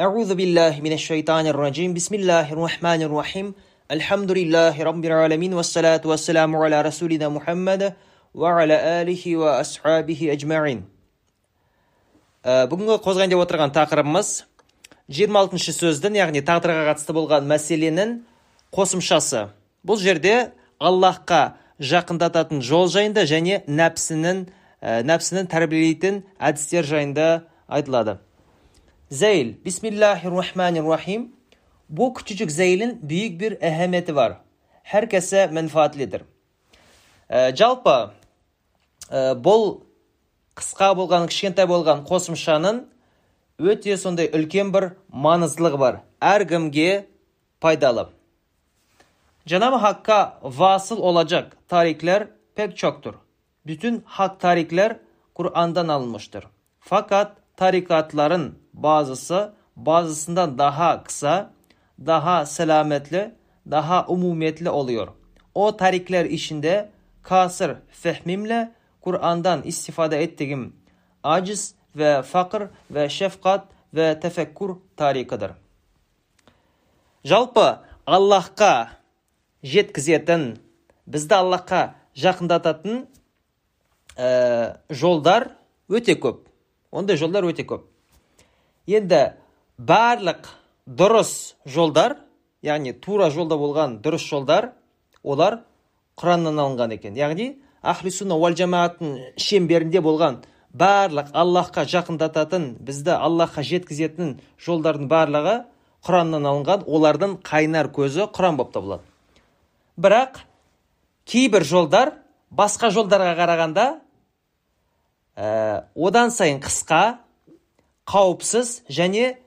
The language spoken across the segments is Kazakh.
أعوذ بالله من الشيطان الرجيم بسم الله الرحمن الرحيم الحمد لله رب العالمين والصلاة والسلام على رسولنا محمد وعلى آله وأصحابه أجمعين Ә, бүгінгі қозғайын деп отырған тақырыбымыз 26 сөздің яғни тағдырға қатысты болған мәселенің қосымшасы бұл жерде аллахқа жақындататын жол жайында және нәпсінің ә, нәпсінің тәрбиелейтін әдістер жайында айтылады зәйл бисмиллахи рахмани рахим бұл küçücük зәйлін büyük bir әһәметі бар herkese menfaatlіdir ә, жалпы ә, бұл қысқа болған кішкентай болған қосымшаның өте сондай үлкен бір маңыздылығы бар әркімге пайдалы Cenab-ı Hakk'a vasıl olacak tarikler pek çoktur. Bütün hak tarikler Kur'an'dan alınmıştır. Fakat tarikatların bazısı bazısından daha kısa, daha selametli, daha umumiyetli oluyor. O tarikler içinde kasır fehmimle Kur'an'dan istifade ettiğim aciz ve fakir ve şefkat ve tefekkur tarikıdır. Жалпы Аллахқа жеткізетін, бізді Аллахқа жақындататын ә, жолдар өте көп. Ондай жолдар өте көп. Енді барлық дұрыс жолдар, яғни тура жолда болған дұрыс жолдар, олар Құраннан алынған екен. Яғни ахли сунна уал жамааттың шеңберінде болған барлық аллахқа жақындататын бізді аллахқа жеткізетін жолдардың барлығы құраннан алынған олардың қайнар көзі құран болып табылады бірақ кейбір жолдар басқа жолдарға қарағанда ә, одан сайын қысқа қауіпсіз және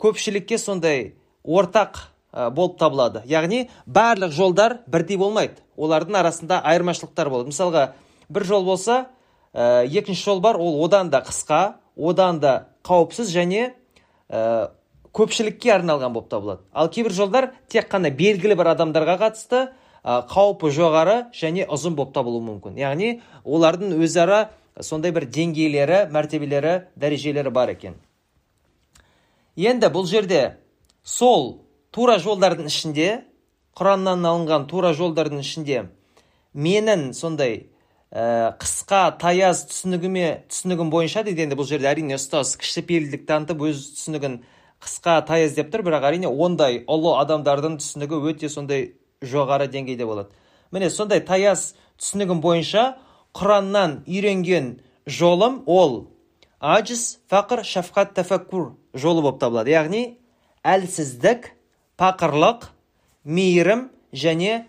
көпшілікке сондай ортақ ә, болып табылады. Яғни барлық жолдар бірдей болмайды. Олардың арасында айырмашылықтар болады. Мысалға бір жол болса ә, екінші жол бар ол одан да қысқа одан да қауіпсіз және ә, көпшілікке арналған болып табылады. Ал кейбір жолдар тек қана белгілі бір адамдарға қатысты қаупі жоғары және ұзын болып табылуы мүмкін. Яғни олардың өзара сондай бір деңгейлері мәртебелері дәрежелері бар екен. Енді бұл жерде сол тура жолдардың ішінде құраннан алынған тура жолдардың ішінде менің сондай ә, қысқа таяз түсінігіме түсінігім бойынша дейді енді бұл жерде әрине ұстаз кішіпейілдік танытып өз түсінігін қысқа таяз деп тұр бірақ әрине ондай ұлы адамдардың түсінігі өте сондай жоғары деңгейде болады. Міне сондай таяз түсінігім бойынша құраннан үйренген жолым ол ажиз фақыр шафқат тәфәккур жолы болып табылады. Яғни әлсіздік пақырлық мейірім және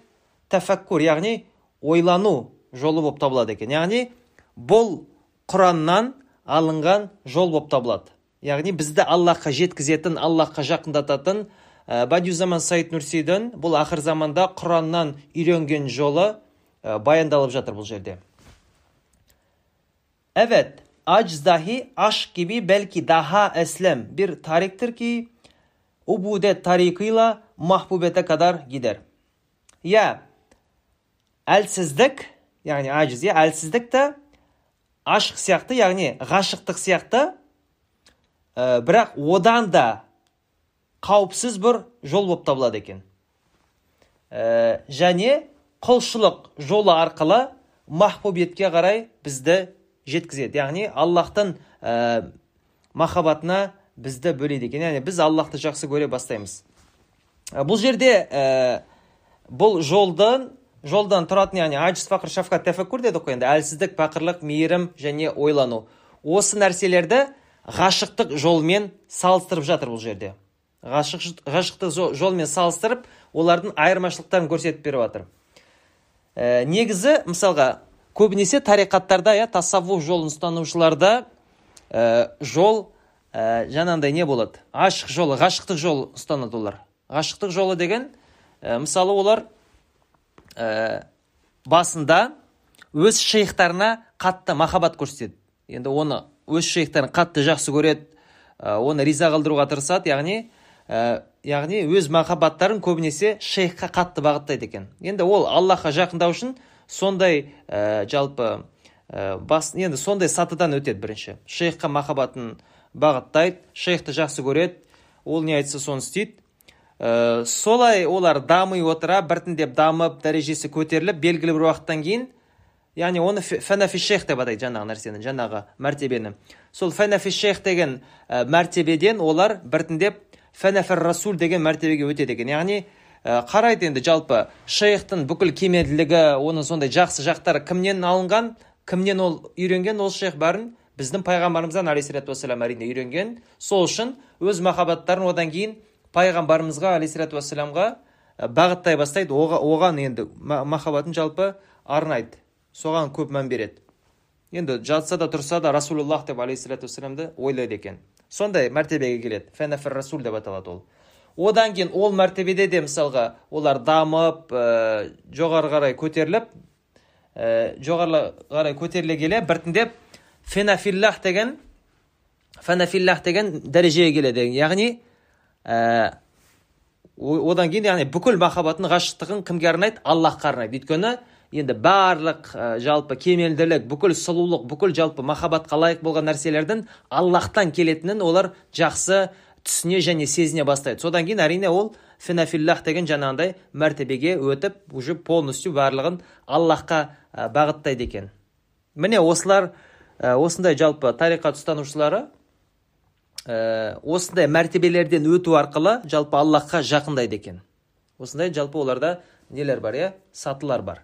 тәфәккур яғни ойлану жолы болып табылады екен. Яғни бұл құраннан алынған жол болып табылады. Яғни бізді аллахқа жеткізетін аллахқа жақындататын ә, бадиузаман саид нурсидің бұл ақыр заманда құраннан үйренген жолы ә, баяндалып жатыр бұл жерде. Evet, aciz dahi aşk gibi belki daha eslem bir tariktir ki ubudet tarikıyla mahbubete kadar gider. Ya әлсіздік, яғни aciz ya әлсіздік те ашық сияқты, яғни ғашықтық сияқты, ә, бірақ одан да қауіпсіз бір жол болып табылады екен. Ә, және құлшылық жолы арқылы махбубетке қарай бізді жеткізеді. Яғни аллахтың ә, махаббатына бізді бөледі екен. Яғни біз аллахты жақсы көре бастаймыз. Ә, бұл жерде ә, бұл жолдан жолдан тұратын яғни ажиз фақыр шафқат тәфәккур дедік қой енді. Әлсіздік пақырлық мейірім және ойлану. Осы нәрселерді ғашықтық жолмен салыстырып жатыр бұл жерде. Ғашық, ғашықтық жолмен салыстырып олардың айырмашылықтарын көрсетіп беріп жатыр. Ә, негізі мысалға көбінесе тариқаттарда иә тассаввух жолын ұстанушыларда ә, жол ә, жаңағындай не болады? Ашық жолы ғашықтық жол ұстанады олар ғашықтық жолы деген ә, мысалы олар ә, басында өз шейхтарына қатты махаббат көрсетеді. Енді оны өз шейхтарын қатты жақсы көреді ә, оны риза қылдыруға тырысады яғни ә, яғни өз махаббаттарын көбінесе шейхқа қатты бағыттайды екен. Енді ол аллахқа жақындау үшін сондай ә, жалпы ә, бас енді сондай сатыдан өтеді бірінші. Шейхқа махаббатын бағыттайды шейхті жақсы көреді ол не айтса соны істейді. Ә, солай олар дами отыра біртіндеп дамып дәрежесі көтеріліп белгілі бір уақыттан кейін яғни оны фәнафи шейх деп атайды жаңағы нәрсені жаңағы мәртебені. Сол фәнафи шейх деген ә, мәртебеден олар біртіндеп фәнафір расул деген мәртебеге өтеді екен. Яғни қарайды енді жалпы шейхтың бүкіл кемелділігі оның сондай жақсы жақтары кімнен алынған кімнен ол үйренген ол шейх бәрін біздің пайғамбарымыздан алейхисалату уассалам әрине үйренген. Сол үшін өз махаббаттарын одан кейін пайғамбарымызға алейхисалату уассаламға бағыттай бастайды. Оған енді махаббатын жалпы арнайды. Соған көп мән береді. Енді жатса да тұрса да расулуллах деп алейхисалату вассаламды ойлайды екен. Сондай мәртебеге келеді. Фәнафір расул деп аталады ол. Одан кейін ол мәртебеде де мысалға олар дамып ә, жоғары қарай көтеріліп ә, жоғары қарай көтеріле келе біртіндеп фенафиллах деген фанафиллах деген дәрежеге келеді яғни ә, одан кейін яғни бүкіл махаббатын ғашықтығын кімге арнайды? Аллахқа арнайды. Өйткені енді барлық ә, жалпы кемелділік бүкіл сұлулық бүкіл жалпы махаббатқа лайық болған нәрселердің аллахтан келетінін олар жақсы түсіне және сезіне бастайды. Содан кейін әрине ол фенафиллах деген жаңағындай мәртебеге өтіп уже полностью барлығын аллахқа бағыттайды екен. Міне осылар осындай жалпы тариқат ұстанушылары ә, осындай мәртебелерден өту арқылы жалпы аллахқа жақындайды екен. Осындай жалпы оларда нелер бар иә? Сатылар бар.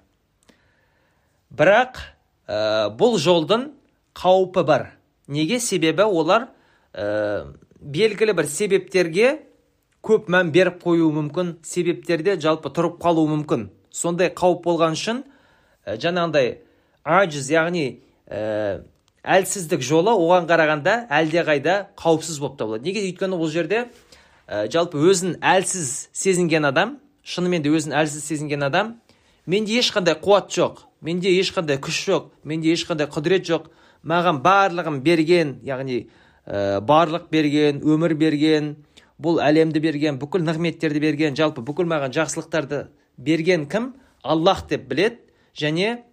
Бірақ ә, бұл жолдың қаупі бар. Неге? Себебі олар белгілі бір себептерге көп мән беріп қоюы мүмкін. Себептерде жалпы тұрып қалуы мүмкін. Сондай қауіп болған үшін ә, жаңағындай ажиз яғни ә, әлсіздік жолы оған қарағанда әлдеқайда қауіпсіз болып табылады. Неге? Өйткені ол жерде ә, жалпы өзін әлсіз сезінген адам шынымен де өзін әлсіз сезінген адам менде ешқандай қуат жоқ менде ешқандай күш жоқ менде ешқандай құдірет жоқ маған барлығын берген яғни ә, барлық берген өмір берген бұл әлемді берген бүкіл нығметтерді берген жалпы бүкіл маған жақсылықтарды берген кім? Аллах деп білет және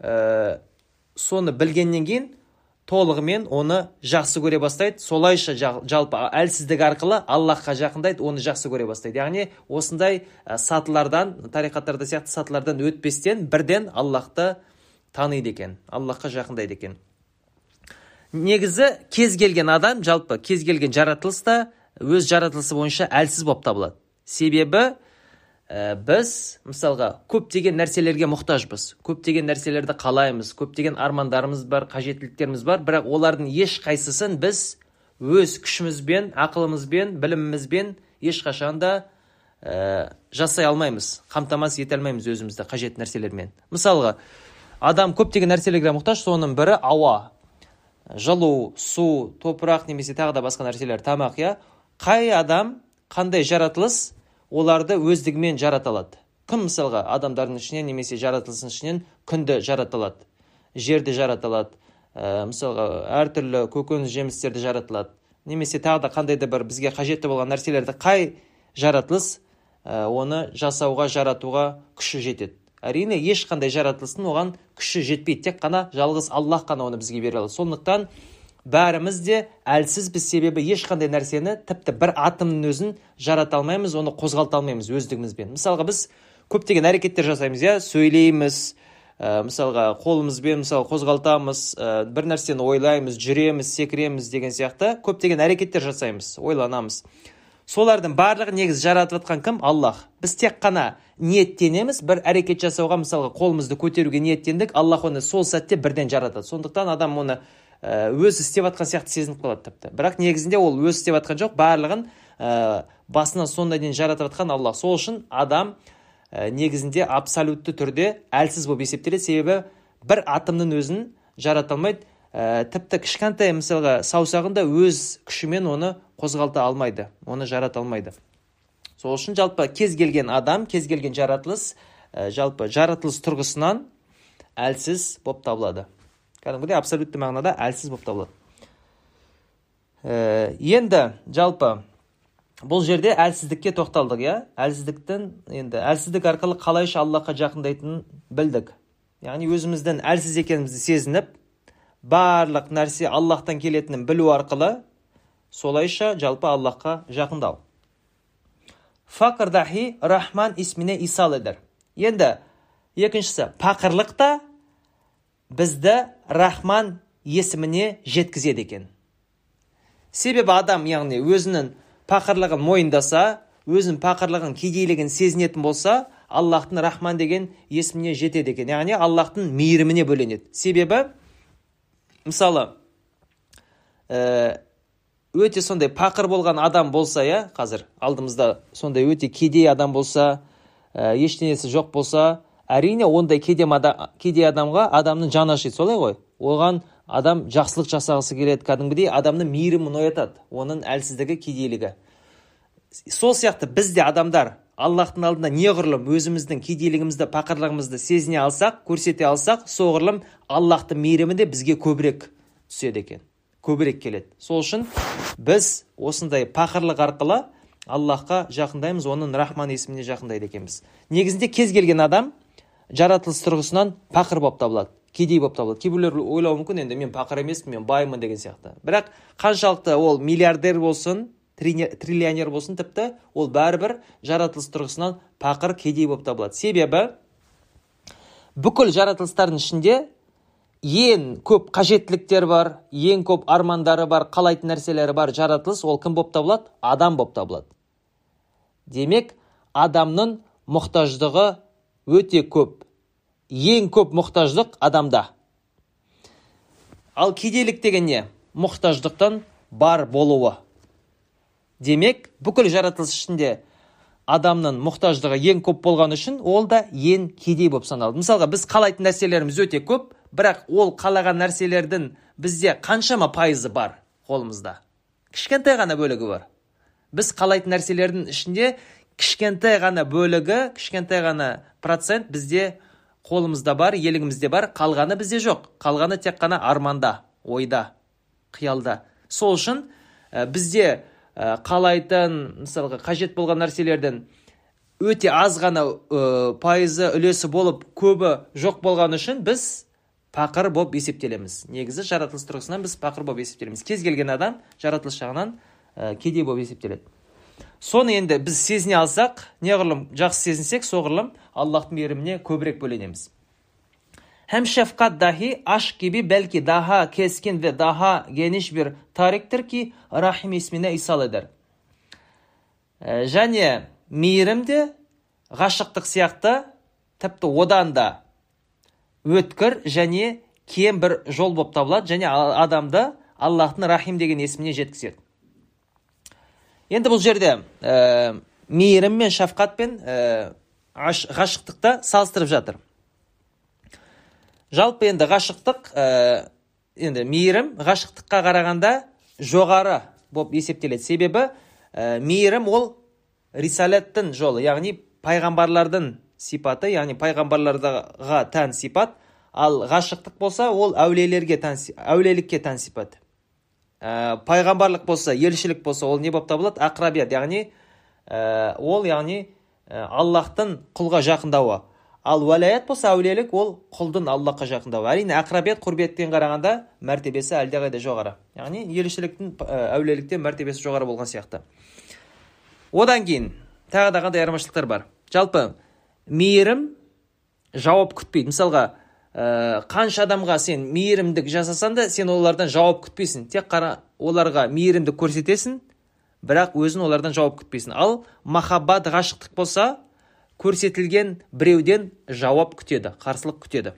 ә, соны білгеннен кейін толығымен оны жақсы көре бастайды. Солайша жалпы әлсіздік арқылы аллахқа жақындайды оны жақсы көре бастайды. Яғни осындай сатылардан тарихаттарда сияқты сатылардан өтпестен бірден аллахты таниды екен аллахқа жақындайды екен. Негізі кез келген адам жалпы кез келген жаратылыс та өз жаратылысы бойынша әлсіз болып табылады. Себебі ә, біз мысалға көптеген нәрселерге мұқтажбыз көптеген нәрселерді қалаймыз көптеген армандарымыз бар қажеттіліктеріміз бар бірақ олардың ешқайсысын біз өз күшімізбен ақылымызбен білімімізбен ешқашан да ә, жасай алмаймыз қамтамасыз ете алмаймыз өзімізді қажет нәрселермен. Мысалға адам көптеген нәрселерге мұқтаж соның бірі ауа. Жылу су топырақ немесе тағы да басқа нәрселер тамақ иә? Қай адам қандай жаратылыс оларды өздігімен жарата алады кім мысалға адамдардың ішінен немесе жаратылыстың ішінен күнді жарата алады жерді жарата алады ә, мысалға әртүрлі көкөніс жемістерді жарата алады немесе тағы да қандай да бір бізге қажетті болған нәрселерді қай жаратылыс ә, оны жасауға жаратуға күші жетеді. Әрине ешқандай жаратылыстың оған күші жетпейді. Тек қана жалғыз аллах қана оны бізге бере алады. Сондықтан бәріміз де әлсізбіз себебі ешқандай нәрсені тіпті бір атомның өзін жарата алмаймыз оны қозғалта алмаймыз өздігімізбен. Мысалға біз көптеген әрекеттер жасаймыз иә? Сөйлейміз ә, мысалға қолымызбен мысалы қозғалтамыз ә, бір нәрсені ойлаймыз жүреміз секіреміз деген сияқты көптеген әрекеттер жасаймыз ойланамыз. Солардың барлығы негізі жаратып жатқан кім? Аллах. Біз тек қана ниеттенеміз бір әрекет жасауға мысалға қолымызды көтеруге ниеттендік аллах оны сол сәтте бірден жаратады. Сондықтан адам оны Э, өз істеп жатқан сияқты сезініп қалады тіпті. Бірақ негізінде ол өз істеп жатқан жоқ барлығын ә, басынан соңына дейін жаратып жатқан аллах. Сол үшін адам ә, негізінде абсолютті түрде әлсіз болып есептеледі. Себебі бір атомның өзін жарата алмайды ә, тіпті кішкентай мысалға саусағын да өз күшімен оны қозғалта алмайды оны жарата алмайды. Сол үшін жалпы кез келген адам кез келген жаратылыс ә, жалпы жаратылыс тұрғысынан әлсіз болып табылады. Кәдімгідей абсолютті мағынада әлсіз болып табылады. Ә, енді жалпы бұл жерде әлсіздікке тоқталдық иә? Әлсіздіктің енді әлсіздік арқылы қалайша аллахқа жақындайтынын білдік. Яғни өзіміздің әлсіз екенімізді сезініп барлық нәрсе аллахтан келетінін білу арқылы солайша жалпы аллахқа жақындау фақыр дахи рахман исміне исал едір енді екіншісі пақырлық та бізді рахман есіміне жеткізеді екен. Себебі адам яғни өзінің пақырлығын мойындаса өзінің пақырлығын кедейлігін сезінетін болса аллахтың рахман деген есіміне жетеді екен. Яғни аллахтың мейіріміне бөленеді. Себебі мысалы ә, өте сондай пақыр болған адам болса иә қазір алдымызда сондай өте кедей адам болса ә, ештеңесі жоқ болса әрине ондай кедей, адамға адамның жаны ашиды солай ғой. Оған адам жақсылық жасағысы келеді. Кәдімгідей адамның мейірімін оятады. Оның әлсіздігі кедейлігі. Сол сияқты біз де адамдар аллахтың алдында неғұрлым өзіміздің кедейлігімізді пақырлығымызды сезіне алсақ көрсете алсақ соғұрлым аллахтың мейірімі де бізге көбірек түседі екен көбірек келеді. Сол үшін біз осындай пақырлық арқылы аллахқа жақындаймыз оның рахман есіміне жақындайды екенбіз. Негізінде кез келген адам жаратылыс тұрғысынан пақыр болып табылады кедей болып табылады. Кейбіреулер ойлауы мүмкін енді мен пақыр емеспін мен баймын деген сияқты. Бірақ қаншалықты ол миллиардер болсын триллионер болсын тіпті ол бәрібір жаратылыс тұрғысынан пақыр кедей болып табылады. Себебі бүкіл жаратылыстардың ішінде ең көп қажеттіліктері бар ең көп армандары бар қалайтын нәрселері бар жаратылыс ол кім болып табылады? Адам болып табылады. Демек адамның мұқтаждығы өте көп. Ең көп мұқтаждық адамда. Ал кедейлік деген не? Мұқтаждықтан бар болуы. Демек бүкіл жаратылыс ішінде адамның мұқтаждығы ең көп болған үшін ол да ең кедей болып саналады. Мысалға біз қалайтын нәрселеріміз өте көп бірақ ол қалаған нәрселердің бізде қаншама пайызы бар қолымызда. Кішкентай ғана бөлігі бар. Біз қалайтын нәрселердің ішінде кішкентай ғана бөлігі кішкентай ғана процент бізде қолымызда бар елігімізде бар қалғаны бізде жоқ. Қалғаны тек қана арманда ойда қиялда. Сол үшін бізде ә, қалайтын мысалға қажет болған нәрселердің өте аз ғана пайызы үлесі болып көбі жоқ болған үшін біз пақыр болып есептелеміз. Негізі жаратылыс тұрғысынан біз пақыр болып есептелеміз. Кез келген адам жаратылыс жағынан ә, кедей болып есептеледі. Соны енді біз сезіне алсақ неғұрлым жақсы сезінсек соғұрлым аллахтың мейіріміне көбірек бөленеміз. Hem şefkat dahi aşk gibi belki daha keskin ve daha geniş bir tariktir ki Rahim ismine ishal eder. Ә, және мейірім де ғашықтық сияқты тіпті одан да өткір және кем бір жол болып табылады және адамды аллахтың рахим деген есіміне жеткізеді енді бұл жерде ә, мейірім мен шафқат пен ә, ғашықтықты салыстырып жатыр жалпы енді ғашықтық ә, енді мейірім ғашықтыққа қарағанда жоғары болып есептеледі. Себебі ә, мейірім ол рисалеттің жолы яғни пайғамбарлардың сипаты яғни пайғамбарларға тән сипат. Ал ғашықтық болса ол әулиелерге тән әулиелікке тән сипат. Ә, пайғамбарлық болса елшілік болса ол не болып табылады? Ақрабият яғни ә, ол яғни ә, аллахтың құлға жақындауы. Ал уәлаят болса әулиелік ол құлдың аллахқа жақындауы. Әрине ақрабият құрбиеттен қарағанда мәртебесі әлдеқайда жоғары. Яғни елшіліктің әулиеліктен мәртебесі жоғары болған сияқты. Одан кейін тағы да қандай айырмашылықтар бар? Жалпы мейірім жауап күтпейді. Мысалға ә, қанша адамға сен мейірімдік жасасаң да сен олардан жауап күтпейсің. Тек қара оларға мейірімдік көрсетесің бірақ өзің олардан жауап күтпейсің. Ал махаббат ғашықтық болса көрсетілген біреуден жауап күтеді қарсылық күтеді.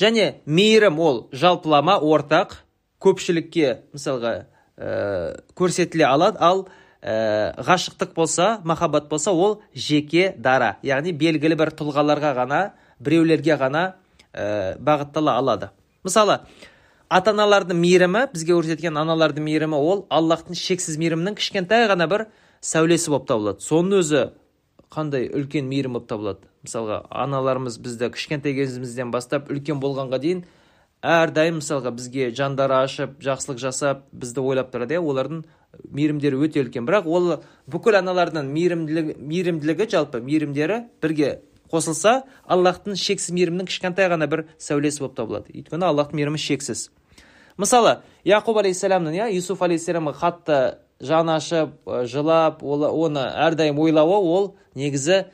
Және мейірім ол жалпылама ортақ көпшілікке мысалға ә, көрсетіле алады. Ал ә, ғашықтық болса махаббат болса ол жеке дара яғни белгілі бір тұлғаларға ғана біреулерге ғана ә, бағыттала алады. Мысалы ата аналардың мейірімі бізге көрсеткен аналардың мейірімі ол аллахтың шексіз мейірімінің кішкентай ғана бір сәулесі болып табылады. Соның өзі қандай үлкен мейірім болып табылады? Мысалға аналарымыз бізді кішкентай кезімізден бастап үлкен болғанға дейін әрдайым мысалға бізге жандары ашып жақсылық жасап бізді ойлап тұрады иә? Олардың мейірімдері өте үлкен. Бірақ ол бүкіл аналардың мейірімділігі, мейірімділігі жалпы мейірімдері бірге қосылса аллахтың шексіз мейірімінің кішкентай ғана бір сәулесі болып табылады. Өйткені аллахтың мейірімі шексіз. Мысалы яқуб алейхисаламның иә? Юсуф алейхисаламға қатты жаны ашып жылап оны әрдайым ойлауы ол негізі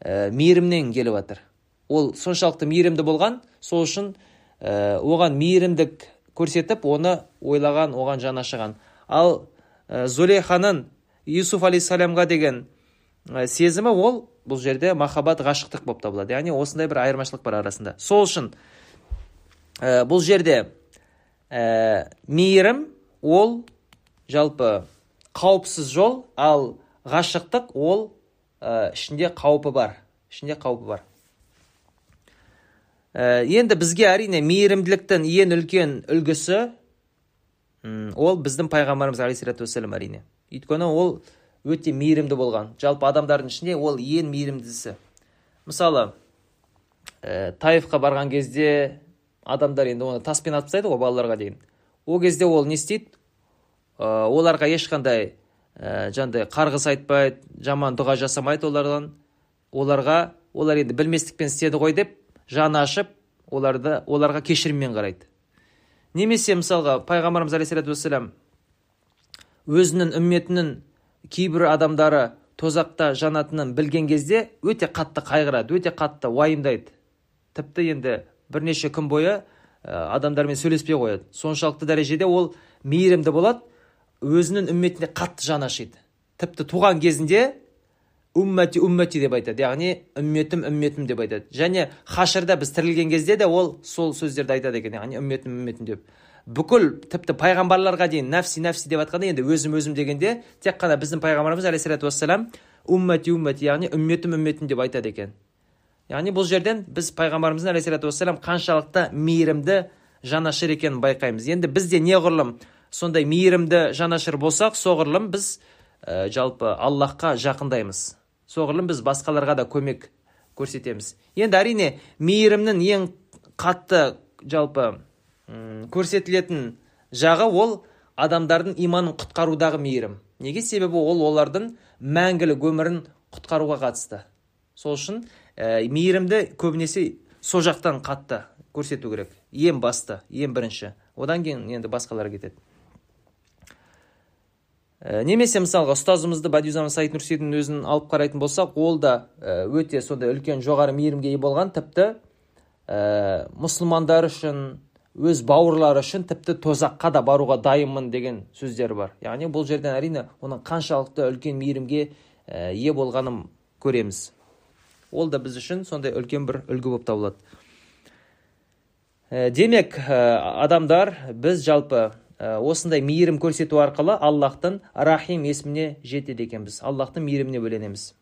ә, мейірімнен келіп жатыр ол соншалықты мейірімді болған сол үшін ә, оған мейірімдік көрсетіп оны ойлаған оған жаны ашыған ал ә, зулейханың юсуф алейхисаламға деген ә, сезімі ол бұл жерде махаббат ғашықтық болып табылады. Яғни осындай бір айырмашылық бар арасында. Сол үшін ә, бұл жерде ә, мейірім ол жалпы қауіпсіз жол ал ғашықтық ол ә, ішінде қаупі бар. Ішінде қаупі бар. Ә, енді бізге әрине мейірімділіктің ең үлкен үлгісі ол біздің пайғамбарымыз алейхисалату уассалам әрине. Өйткені ол өте мейірімді болған. Жалпы адамдардың ішінде ол ең мейірімдісі. Мысалы ә, таифқа барған кезде адамдар енді оны таспен атып тастайды ғой балаларға дейін ол кезде ол не істейді? Оларға ешқандай ә, жаңағыдай қарғыс айтпайды жаман дұға жасамайды олардан. Оларға олар енді білместікпен істеді ғой деп жаны ашып оларды оларға кешіріммен қарайды. Немесе мысалға пайғамбарымыз алейхисалату вассалам өзінің үмметінің кейбір адамдары тозақта жанатынын білген кезде өте қатты қайғырады өте қатты уайымдайды. Тіпті енді бірнеше күн бойы адамдармен сөйлеспей қояды. Соншалықты дәрежеде ол мейірімді болады өзінің үмметіне қатты жаны ашиды тіпті туған кезінде уммати уммати деп айтады. Яғни үмметім үмметім деп айтады. Және хашырда біз тірілген кезде де ол сол сөздерді айтады екен. Яғни үмметім үмметім деп. Бүкіл тіпті пайғамбарларға дейін нәпси нәпси деп айтқанда енді өзім өзім дегенде тек қана біздің пайғамбарымыз алейхисалату уассалам уммати уммати яғни үмметім үмметім деп айтады екен. Яғни бұл жерден біз пайғамбарымыздың алейхисалату уассалам қаншалықты мейірімді жанашыр екенін байқаймыз. Енді бізде неғұрлым сондай мейірімді жанашыр болсақ соғұрлым біз ә, жалпы аллахқа жақындаймыз. Соғұрлым біз басқаларға да көмек көрсетеміз. Енді әрине мейірімнің ең қатты жалпы көрсетілетін жағы ол адамдардың иманын құтқарудағы мейірім. Неге себебі ол олардың мәңгілік өмірін құтқаруға қатысты? Сол үшін ә, мейірімді көбінесе сол жақтан қатты көрсету керек. Ең басты ең бірінші. Одан кейін енді басқалар кетеді. Ә, немесе мысалға ұстазымызды бадиузаман саид нурсидің өзін алып қарайтын болсақ ол да ә, өте сондай үлкен жоғары мейірімге ие болған тіпті ә, мұсылмандар үшін өз бауырлары үшін тіпті тозаққа да баруға дайынмын деген сөздері бар. Яғни бұл жерден әрине оның қаншалықты үлкен мейірімге ие болғанын көреміз. Ол да біз үшін сондай үлкен бір үлгі болып табылады. Демек адамдар біз жалпы Э, осындай мейірім көрсету арқылы аллахтың рахим есіміне жетеді екенбіз аллахтың мейіріміне бөленеміз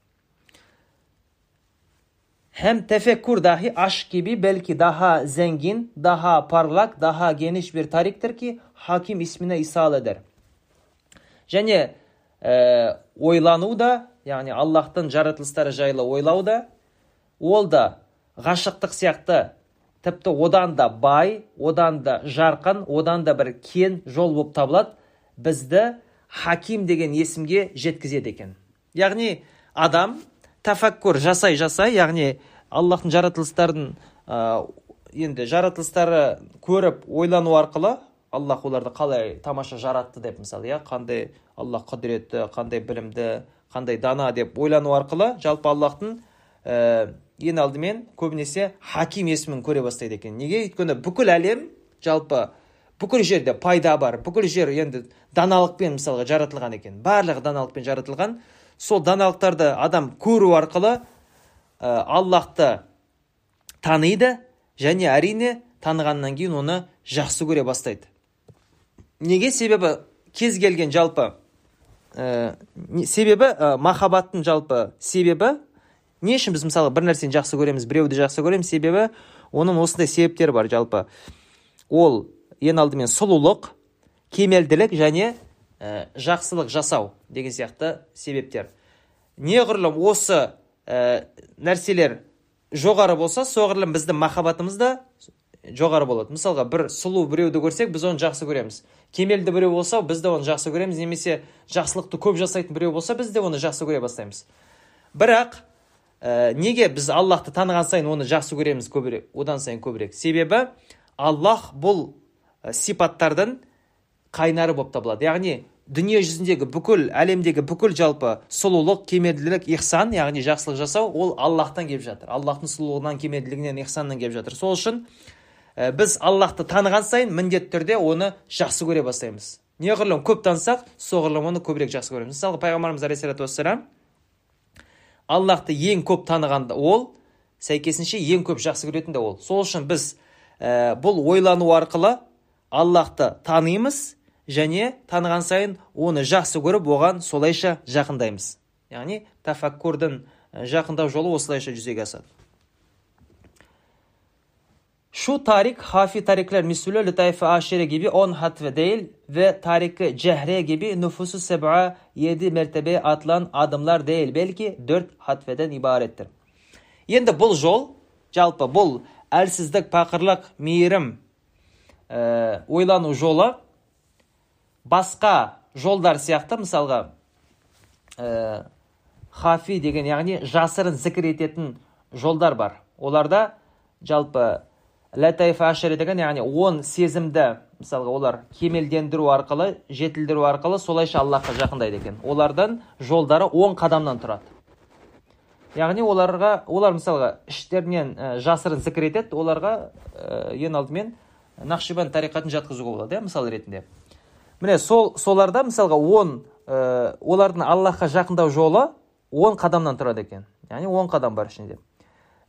hem tefekkür dahi aşk gibi belki daha zengin, daha parlak, daha geniş bir tariktir ki hakim ismine eder. Және ә, ойлану да, яғни Аллахтың жаратылыстары жайлы ойлау да, ол да ғашықтық сияқты тіпті одан да бай одан да жарқын одан да бір кен жол болып табылады. Бізді хаким деген есімге жеткізеді екен. Яғни адам тәфәккүр жасай жасай яғни аллахтың жаратылыстарын ә, енді жаратылыстары көріп ойлану арқылы аллах оларды қалай тамаша жаратты деп мысалы иә қандай аллах құдіретті қандай білімді қандай дана деп ойлану арқылы жалпы аллахтың ең алдымен көбінесе хаким есімін көре бастайды екен. Неге? Өйткені бүкіл әлем жалпы бүкіл жерде пайда бар бүкіл жер енді даналықпен мысалға жаратылған екен. Барлығы даналықпен жаратылған. Сол даналықтарды адам көру арқылы ә, аллахты таниды және әрине танығаннан кейін оны жақсы көре бастайды. Неге? Себебі кез келген жалпы ә, себебі ә, махаббаттың жалпы себебі не үшін біз мысалы бір нәрсені жақсы көреміз біреуді жақсы көреміз себебі оның осындай себептері бар жалпы. Ол ең алдымен сұлулық кемелділік және ә, жақсылық жасау деген сияқты себептер. Неғұрлым осы ә, нәрселер жоғары болса соғұрлым біздің махаббатымыз да жоғары болады. Мысалға бір сұлу біреуді көрсек біз оны жақсы көреміз. Кемелді біреу болса біз де оны жақсы көреміз. Немесе жақсылықты көп жасайтын біреу болса біз де оны жақсы көре бастаймыз. Бірақ ә, неге біз аллахты таныған сайын оны жақсы көреміз көбірек? Одан сайын көбірек. Себебі аллах бұл сипаттардың қайнары болып табылады. Яғни дүние жүзіндегі бүкіл әлемдегі бүкіл жалпы сұлулық кемелділік ихсан яғни жақсылық жасау ол аллахтан келіп жатыр. Аллахтың сұлулығынан кемелділігінен ихсанынан келіп жатыр. Сол үшін ә, біз аллахты таныған сайын міндетті түрде оны жақсы көре бастаймыз. Неғұрлым көп танысақ соғұрлым оны көбірек жақсы көреміз. Мысалы пайғамбарымыз алейхисалату вассалам аллахты ең көп таныған ол сәйкесінше ең көп жақсы көретін де ол. Сол үшін біз ә, бұл ойлану арқылы аллахты танимыз және таныған сайын оны жақсы көріп оған солайша жақындаймыз. Яғни тафаккурдың жақындау жолы осылайша жүзеге асады. Şu tarik hafi tarikler misülü Lütayfe Aşire gibi 10 hatve değil ve tariki Cehre gibi nüfusu seb'a 7 mertebe atılan adımlar değil belki 4 hatveden ibarettir. Енді бұл жол, жалпы бұл әлсіздік, пақырлық, мейірім, ә, ойлану жолы басқа жолдар сияқты мысалға ә, хафи деген яғни жасырын зікір ететін жолдар бар оларда жалпы ләтайф ашари деген яғни он сезімді мысалға олар кемелдендіру арқылы жетілдіру арқылы солайша аллахқа жақындайды екен. Олардың жолдары он қадамнан тұрады. Яғни оларға олар мысалға іштерінен ә, жасырын зікір етеді оларға ә, ең алдымен нақшибан тариқатын жатқызуға болады иә мысал ретінде. Міне сол соларда мысалға он ә, олардың аллахқа жақындау жолы он қадамнан тұрады екен. Яғни он қадам бар ішінде.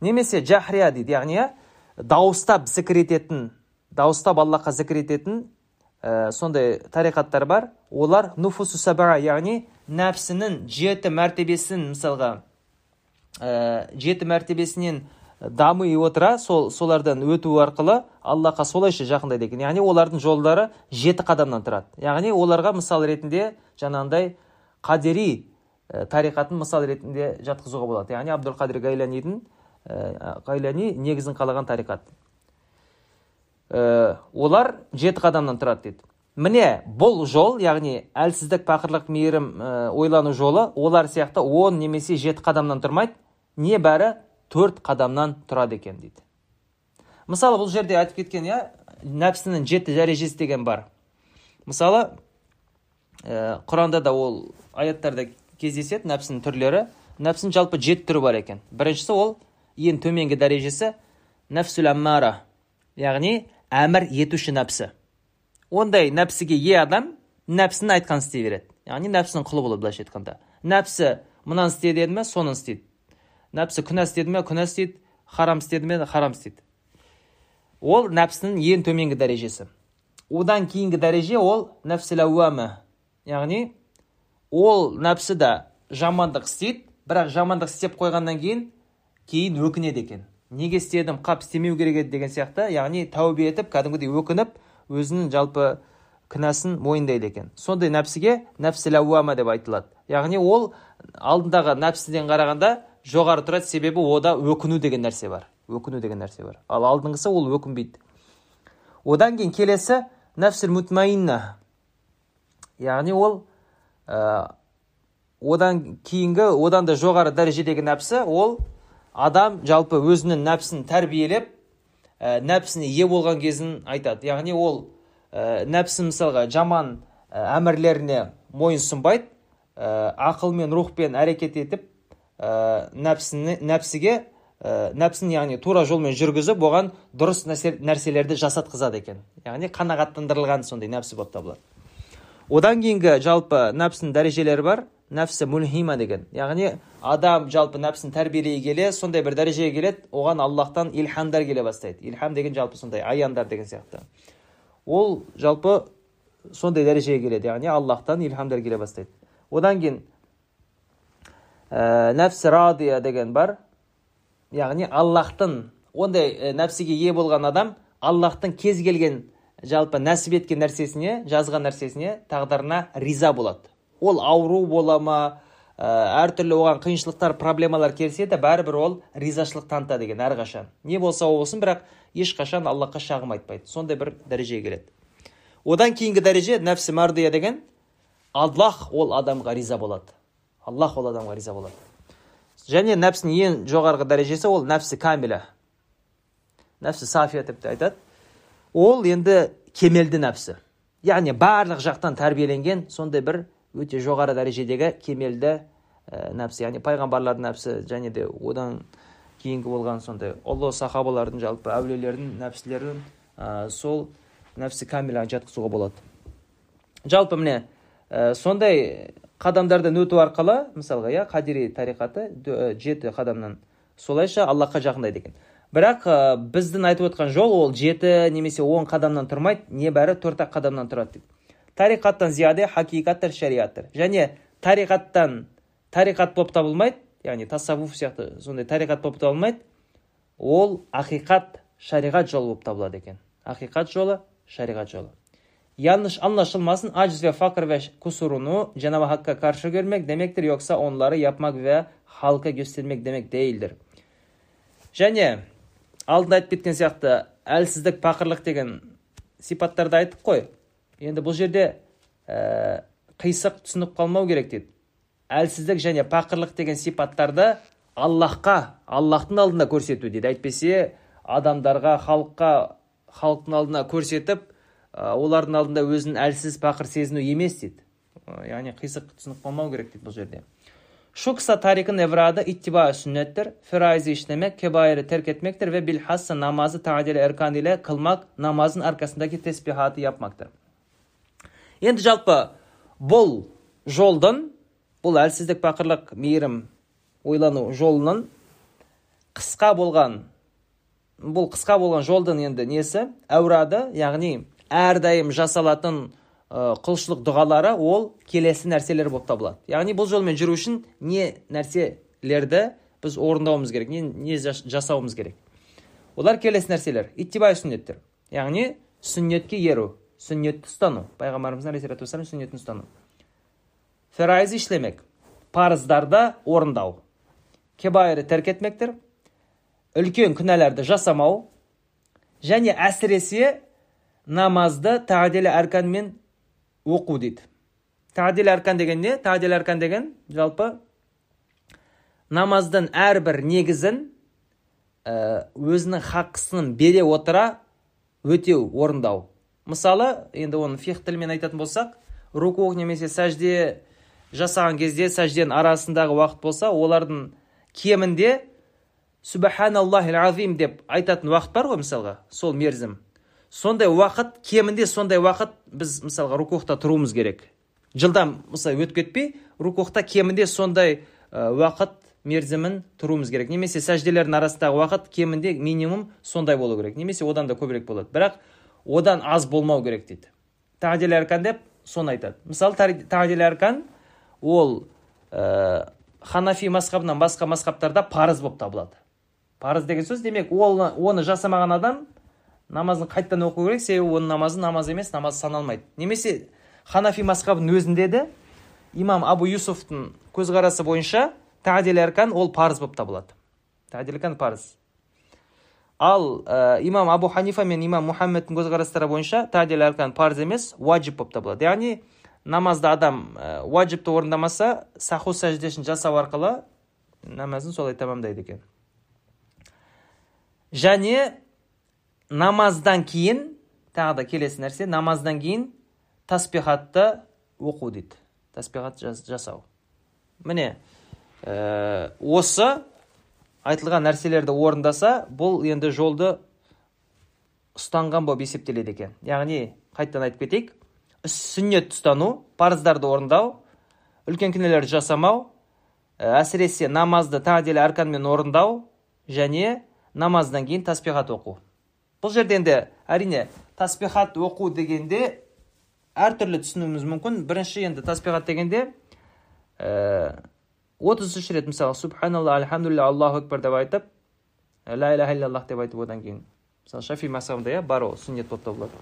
Немесе жахрия дейді яғни дауыстап зікір ететін дауыстап аллахқа зікір ететін ә, сондай тариқаттар бар. Олар нуфусу саба яғни нәпсінің жеті мәртебесін мысалға ә, жеті мәртебесінен дами отыра сол солардан өту арқылы аллахқа солайша жақындайды екен. Яғни олардың жолдары жеті қадамнан тұрады. Яғни оларға мысал ретінде жаңағындай қадери ә, тариқатын мысал ретінде жатқызуға болады. Яғни абдул гайлянидің ә, негізін қалаған тариқат. Ә, олар жеті қадамнан тұрады дейді. Міне бұл жол яғни әлсіздік пақырлық мейірім ә, ойлану жолы олар сияқты он немесе жеті қадамнан тұрмайды. Небәрі төрт қадамнан тұрады екен дейді. Мысалы бұл жерде айтып кеткен иә нәпсінің жеті дәрежесі деген бар. Мысалы ә, құранда да ол аяттарда кездеседі нәпсінің түрлері. Нәпсінің жалпы жеті түрі бар екен. Біріншісі ол ең төменгі дәрежесі нәпсүл әммара яғни әмір етуші нәпсі. Ондай нәпсіге ие адам нәпсінің айтқанын істей береді. Яғни нәпсінің құлы болады былайша айтқанда. Нәпсі мынаны істе деді ме соны істейді. Нәпсі күнә істеді ме күнә істейді. Харам істеді ме харам істейді. Ол нәпсінің ең төменгі дәрежесі. Одан кейінгі дәреже ол нәпсіл яғни ол нәпсі да жамандық істейді бірақ жамандық істеп қойғаннан кейін кейін өкінеді екен. Неге істедім қап істемеу керек еді деген сияқты яғни тәубе етіп кәдімгідей өкініп өзінің жалпы күнәсін мойындайды екен. Сондай нәпсіге нәпсіл деп айтылады. Яғни ол алдындағы нәпсіден қарағанда жоғары тұрады себебі ода өкіну деген нәрсе бар. Өкіну деген нәрсе бар. Ал алдыңғысы ол өкінбейді. Одан кейін келесі нәпсіл яғни ол ә, одан кейінгі одан да жоғары дәрежедегі нәпсі ол адам жалпы өзінің нәпсін тәрбиелеп ә, нәпсіне ие болған кезін айтады. Яғни ол ә, нәпсі мысалға жаман ә, әмірлеріне мойын сұнбайды ә, ақылмен рухпен әрекет етіп ә, нәпсіні, нәпсіге ә, нәпсін яғни тура жолмен жүргізіп оған дұрыс нәрселерді жасатқызады екен. Яғни қанағаттандырылған сондай нәпсі болып табылады. Одан кейінгі жалпы нәпсінің дәрежелері бар. Нәпсі мульхима деген яғни адам жалпы нәпсін тәрбиелей келе сондай бір дәрежеге келеді оған аллахтан илхамдар келе бастайды илхам деген жалпы сондай аяндар деген сияқты ол жалпы сондай дәрежеге келеді яғни аллахтан илхамдар келе бастайды одан кейін ә, нәпсі радия деген бар яғни аллахтың ондай ә, нәпсіге ие болған адам аллахтың кез келген жалпы нәсіп еткен нәрсесіне жазған нәрсесіне тағдырына риза болады ол ауру бола ма ә, әртүрлі оған қиыншылықтар проблемалар келсе де бәрібір ол ризашылық танытады екен әрқашан. Не болса болсын бірақ ешқашан аллахқа шағым айтпайды. Сондай бір дәрежеге келеді. Одан кейінгі дәреже нәпсі мардия деген аллах ол адамға риза болады аллах ол адамға риза болады және нәпсінің ең жоғарғы дәрежесі ол нәпсі камиля нәпсі сафия деп те айтады. Ол енді кемелді нәпсі. Яғни барлық жақтан тәрбиеленген сондай бір өте жоғары дәрежедегі кемелді ә, нәпсі яғни пайғамбарлардың нәпсі және де одан кейінгі болған сондай ұлы сахабалардың жалпы әулиелердің нәпсілерін ә, сол нәпсі камилаға жатқызуға болады. Жалпы міне ә, сондай қадамдардан өту арқылы мысалға иә қадири тариқаты жеті қадамнан солайша аллахқа жақындайды екен. Бірақ ә, біздің айтып отқан жол ол жеті немесе он қадамнан тұрмайды небәрі төрт ақ қадамнан тұрады дейді тариқаттан зияде хакиқаттар шариаттар. Және тариқаттан тариқат болып табылмайды яғни tasаввуф сияқты сондай тариқат болып табылмайды ол ақиқат шариғат жолы болып табылады екен. Ақиқат жолы шариғат жолы. Yanlış anlaşılmasın aciz ve fakir ve kusurunu Cenab-ı Hakk'a karşı görmek demektir yoksa onları yapmak ve halka göstermek demek değildir. және алдында айтып кеткен сияқты әлсіздік пақырлық деген сипаттарды айттық қой. Енді бұл жерде ә, қисық түсініп қалмау керек дейді әлсіздік және пақырлық деген сипаттарды аллахқа аллахтың алдында көрсету дейді әйтпесе адамдарға халыққа халықтың алдына көрсетіп олардың алдында өзін әлсіз пақыр сезіну емес дейді яғни қисық түсініп қалмау керек дейді бұл жерде kısa tarikin evradı ittiba sünnettir. Feraizi işlemek, kebairi terk etmektir ve bilhassa namazı tadil erkan ile kılmak, namazın arkasındaki tesbihatı yapmaktır. Енді жалпы бұл жолдың бұл әлсіздік пақырлық мейірім ойлану жолының қысқа болған бұл қысқа болған жолдың енді несі әурады яғни әрдайым жасалатын құлшылық дұғалары ол келесі нәрселер болып табылады яғни бұл жолмен жүру үшін не нәрселерді біз орындауымыз керек не, не жасауымыз керек олар келесі нәрселер иттибай сүннеттер яғни сүннетке еру сүннетті ұстану. Пайғамбарымыздың алейхисалату сүннетін ұстану. Ферайз işlemek парыздарды орындау. Кебайыры тәрк етмектір үлкен күнәларды жасамау. Және әсіресе намазды тағдел әрканмен оқу дейді. Тағдел әркан деген не? Тағдел әркан деген жалпы намаздың әрбір негізін өзінің хаққысын бере отыра өтеу орындау. Мысалы енді оны фих тілімен айтатын болсақ руку немесе сәжде жасаған кезде сәжденің арасындағы уақыт болса олардың кемінде субханаллахил азим деп айтатын уақыт бар ғой мысалға сол мерзім. Сондай уақыт кемінде сондай уақыт біз мысалға рукухта тұруымыз керек. Жылдам мысалы өтіп кетпей рукухта кемінде сондай уақыт мерзімін тұруымыз керек. Немесе сәжделердің арасындағы уақыт кемінде минимум сондай болу керек. Немесе одан да көбірек болады. Бірақ одан аз болмау керек дейді. Тағдил әркан деп соны айтады. Мысалы тағдил әркан ол ә, ханафи мазхабынан басқа мазхабтарда парыз болып табылады. Парыз деген сөз демек ол оны жасамаған адам намазын қайтадан оқу керек себебі оның намазы намаз емес намаз саналмайды. Немесе ханафи мазхабының өзінде де имам абу юсуфтың көзқарасы бойынша тадил әркан ол парыз болып табылады. Парыз. Ал ә, имам абу ханифа мен имам мұхаммедтің көзқарастары бойынша тадил әркан парыз емес уаджиб болып табылады яғни намазды адам ә, уаджибті орындамаса саху сәждесін жасау арқылы намазын солай тамамдайды екен және намаздан кейін тағы да келесі нәрсе намаздан кейін таспихатты оқу дейді таспихат жасау міне ә, осы айтылған нәрселерді орындаса бұл енді жолды ұстанған болып есептеледі екен. Яғни қайтадан айтып кетейік сүннет ұстану парыздарды орындау үлкен күнәлерді жасамау әсіресе намазды тағдел арканмен орындау және намаздан кейін таспихат оқу. Бұл жерде енді әрине таспихат оқу дегенде әртүрлі түсінуіміз мүмкін. Бірінші енді таспихат дегенде отыз үш рет мысалы субханалла альхамдулилля аллаху акбар деп айтып ла иляха иллаллах деп айтып одан кейін. Мысалы шафи мазхабында иә бар ол сүннет болып табылады.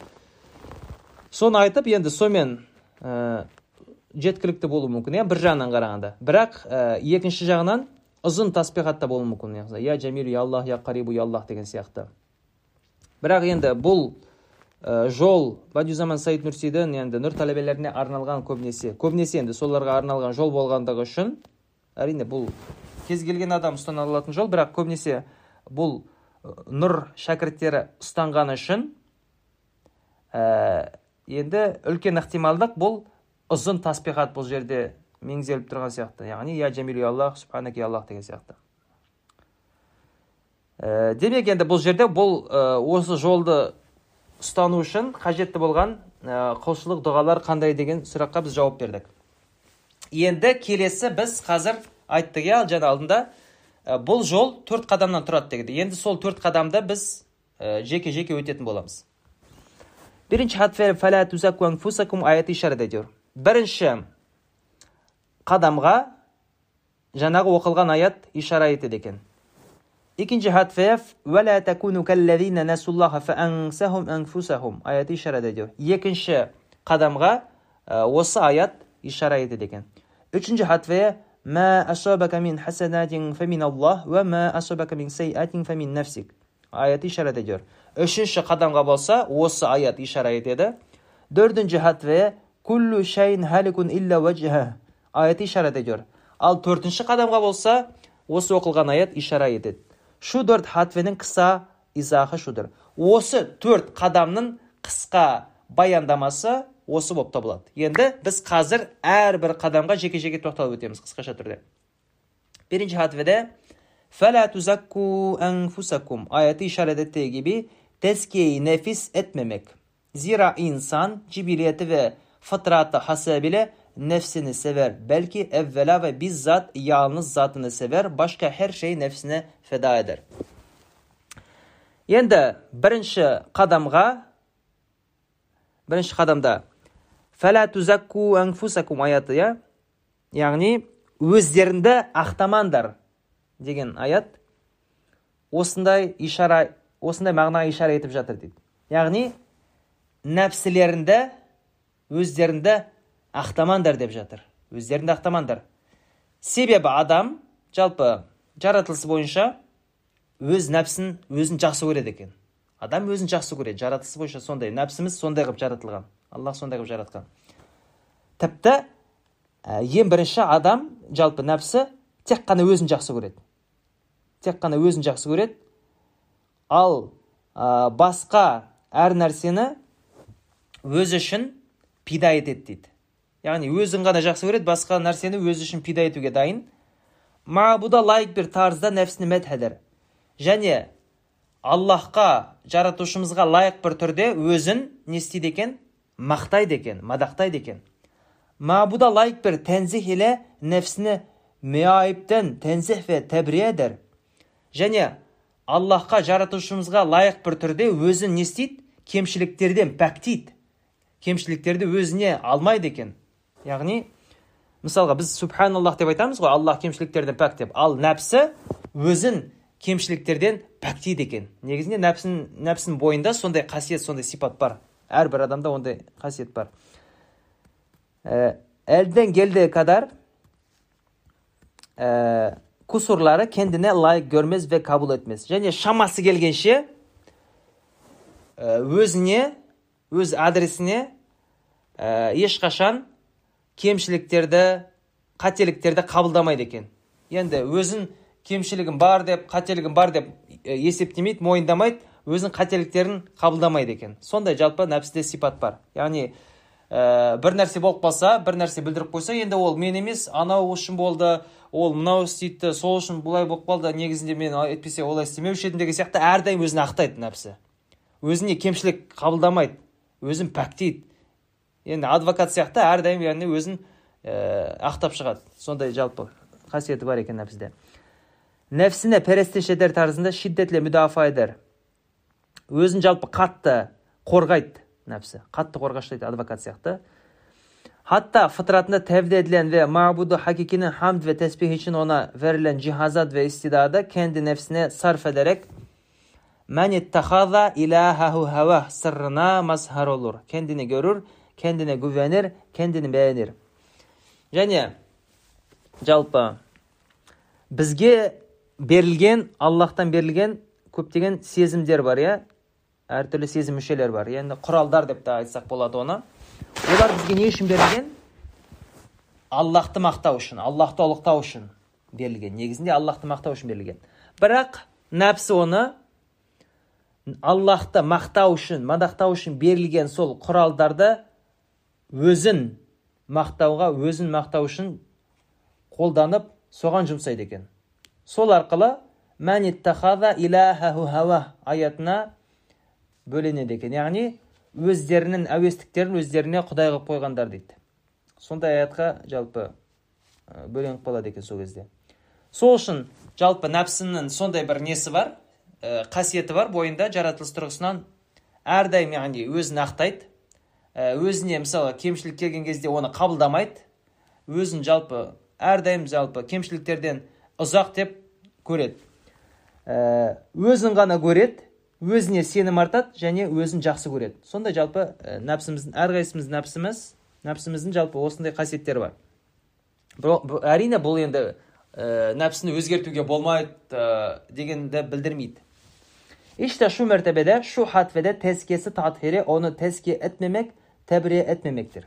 Соны айтып енді сонымен ә, жеткілікті болуы мүмкін иә бір жағынан қарағанда. Бірақ ә, екінші жағынан ұзын таспихат та болуы мүмкін я жәмилу я аллах я қарибу я аллах деген сияқты. Бірақ енді бұл ә, жол бадюзаман саид нурсидің енді нұр талабелеріне арналған көбінесе. Көбінесе енді соларға арналған жол болғандығы үшін әрине бұл кез келген адам ұстана алатын жол бірақ көбінесе бұл нұр шәкірттері ұстанғаны үшін ә, енді үлкен ықтималдық бұл ұзын таспихат бұл жерде меңзеліп тұрған сияқты. Яғни я жәмил аллах субханаке аллах деген сияқты. Ә, демек енді бұл жерде бұл ә, осы жолды ұстану үшін қажетті болған ә, құлшылық дұғалар қандай деген сұраққа біз жауап бердік. Енді келесі біз қазір айттық иә жаңа алдында. Ә, бұл жол төрт қадамнан тұрады дегенде енді сол төрт қадамды біз ә, жеке жеке өтетін боламыз. Бірінші қадамға жаңағы оқылған аят ишара етеді екен. Ediyor. Екінші қадамға осы аят ишара етеді екен. Ma asabaka min hasanatin fe min Allah ve ma asabaka min seyiatin fe min nefsik. Ayeti işaret ediyor. Üçüncü қадамға болса осы аят ишара етеді. Dördüncü hadfeye kullu şeyin halikun illa vecihah. Ayeti işaret ediyor. Ал төртінші қадамға болса осы оқылған аят ишара етеді шудырт хатвенің қыса изахы шудыр осы төрт қадамның қысқа баяндамасы осы болып табылады. Енді біз қазір әрбір қадамға жеке жеке тоқталып өтеміз қысқаша түрде. Бірінші хатведе фәлә тузакку әнфусакум аяты ишарадеттегіби тәскей нәфис етмемек зира инсан жибилеті ве фатраты хасабиле нәфсіні сәвер бәлки әввәлә ве биззат ялыныз затыны сәвер башка һәр шей нәфсіне фәда едер енді бірінші қадамға бірінші қадамда фәлә тузакку анфусакум аяты иә? Яғни өздеріңді ақтамаңдар деген аят осындай ишара осындай мағынаға ишара етіп жатыр дейді. Яғни нәпсілеріңді өздеріңді ақтамаңдар деп жатыр. Өздеріңді ақтамаңдар. Себебі адам жалпы жаратылысы бойынша өз нәпсін өзін жақсы көреді екен. Адам өзін жақсы көреді. Жаратылысы бойынша сондай нәпсіміз сондай қылып жаратылған. Аллах сондай қылып жаратқан тіпті ә, ең бірінші адам жалпы нәпсі тек қана өзін жақсы көреді тек қана өзін жақсы көреді ал ә, басқа әр нәрсені өзі үшін пида етеді дейді яғни өзін ғана жақсы көреді басқа нәрсені өзі үшін пида етуге дайын мабуда лайк бір тарзда нәпсіні мәдхәдір және аллахқа жаратушымызға лайық бір түрде өзін не істейді екен мақтайды екен мадақтайды екен. Мабуда лайк бір тәнзих ile нәпсіні меайыптен тәнзих ве тәбриедер және аллахқа жаратушымызға лайық бір түрде өзін не істейді? Кемшіліктерден пәктейді. Кемшіліктерді өзіне алмайды екен. Яғни мысалға біз субханаллах деп айтамыз ғой аллах кемшіліктерден пәк деп ал нәпсі өзін кемшіліктерден пәктейді екен. Негізінде нәпсін нәпсінің бойында сондай қасиет сондай сипат бар. Әрбір адамда ондай қасиет бар. Elden geldiği kadar e, kusurları kendine layık görmez ve kabul etmez. және шамасы келгенше өзіне өз адресіне ә, ешқашан кемшіліктерді қателіктерді қабылдамайды екен. Енді өзін кемшілігім бар деп қателігім бар деп есептемейді мойындамайды. Өзінің қателіктерін қабылдамайды екен. Сондай жалпы нәпсіде сипат бар. Яғни ә, бір нәрсе болып қалса бір нәрсе білдіріп қойса енді ол мен емес анау үшін болды ол мынау істейді сол үшін бұлай болып қалды негізінде мен әйтпесе олай істемеуші едім деген сияқты әрдайым өзін ақтайды нәпсі. Өзіне кемшілік қабылдамайды өзін пәктейді. Енді адвокат сияқты әрдайым яғни өзін ә, ақтап шығады. Сондай жалпы қасиеті бар екен нәпсіде. Нәпсіне перестеш етер шиддетле eder өзін жалпы қатты қорғайды нәпсі. Қатты қорғаштайды адвокат сияқты. Tevdi edilen ve mabudu hakikinin hamd ve tesbih için ona verilen cihazat ve istidada kendi nefsine sarf ederek men ittehaza ilahehu heva sırrına mazhar olur. Kendini görür, kendine güvenir kendini beğenir және жалпы бізге берілген аллахтан берілген көптеген сезімдер бар иә? Әртүрлі сезім мүшелер бар. Енді құралдар деп те айтсақ болады оны. Олар бізге не үшін берілген? Аллахты мақтау үшін аллахты ұлықтау үшін берілген. Негізінде аллахты мақтау үшін берілген. Бірақ нәпсі оны аллахты мақтау үшін мадақтау үшін берілген сол құралдарды өзін мақтауға өзін мақтау үшін қолданып соған жұмсайды екен. Сол арқылы аятына бөленеді екен. Яғни өздерінің әуестіктерін өздеріне құдай қылып қойғандар дейді. Сондай аятқа жалпы бөленіп қалады екен сол кезде. Сол үшін жалпы нәпсінің сондай бір несі бар қасиеті бар бойында жаратылыс тұрғысынан әрдайым яғни өзін ақтайды өзіне мысалы кемшілік келген кезде оны қабылдамайды өзін жалпы әрдайым жалпы кемшіліктерден ұзақ деп көреді. Өзін ғана көреді өзіне сенім артады және өзін жақсы көреді. Сондай жалпы ә, нәпсіміздің әрқайсымыздың нәпсіміз нәпсіміздің жалпы осындай қасиеттері бар. Бұл, әрине бұл енді ә, нәпсіні өзгертуге болмайды ә, дегенді білдірмейді. İşte şu mertebede, şu hatvede tezkiyesi tathiri onu tezkiye etmemek, tebriye etmemektir.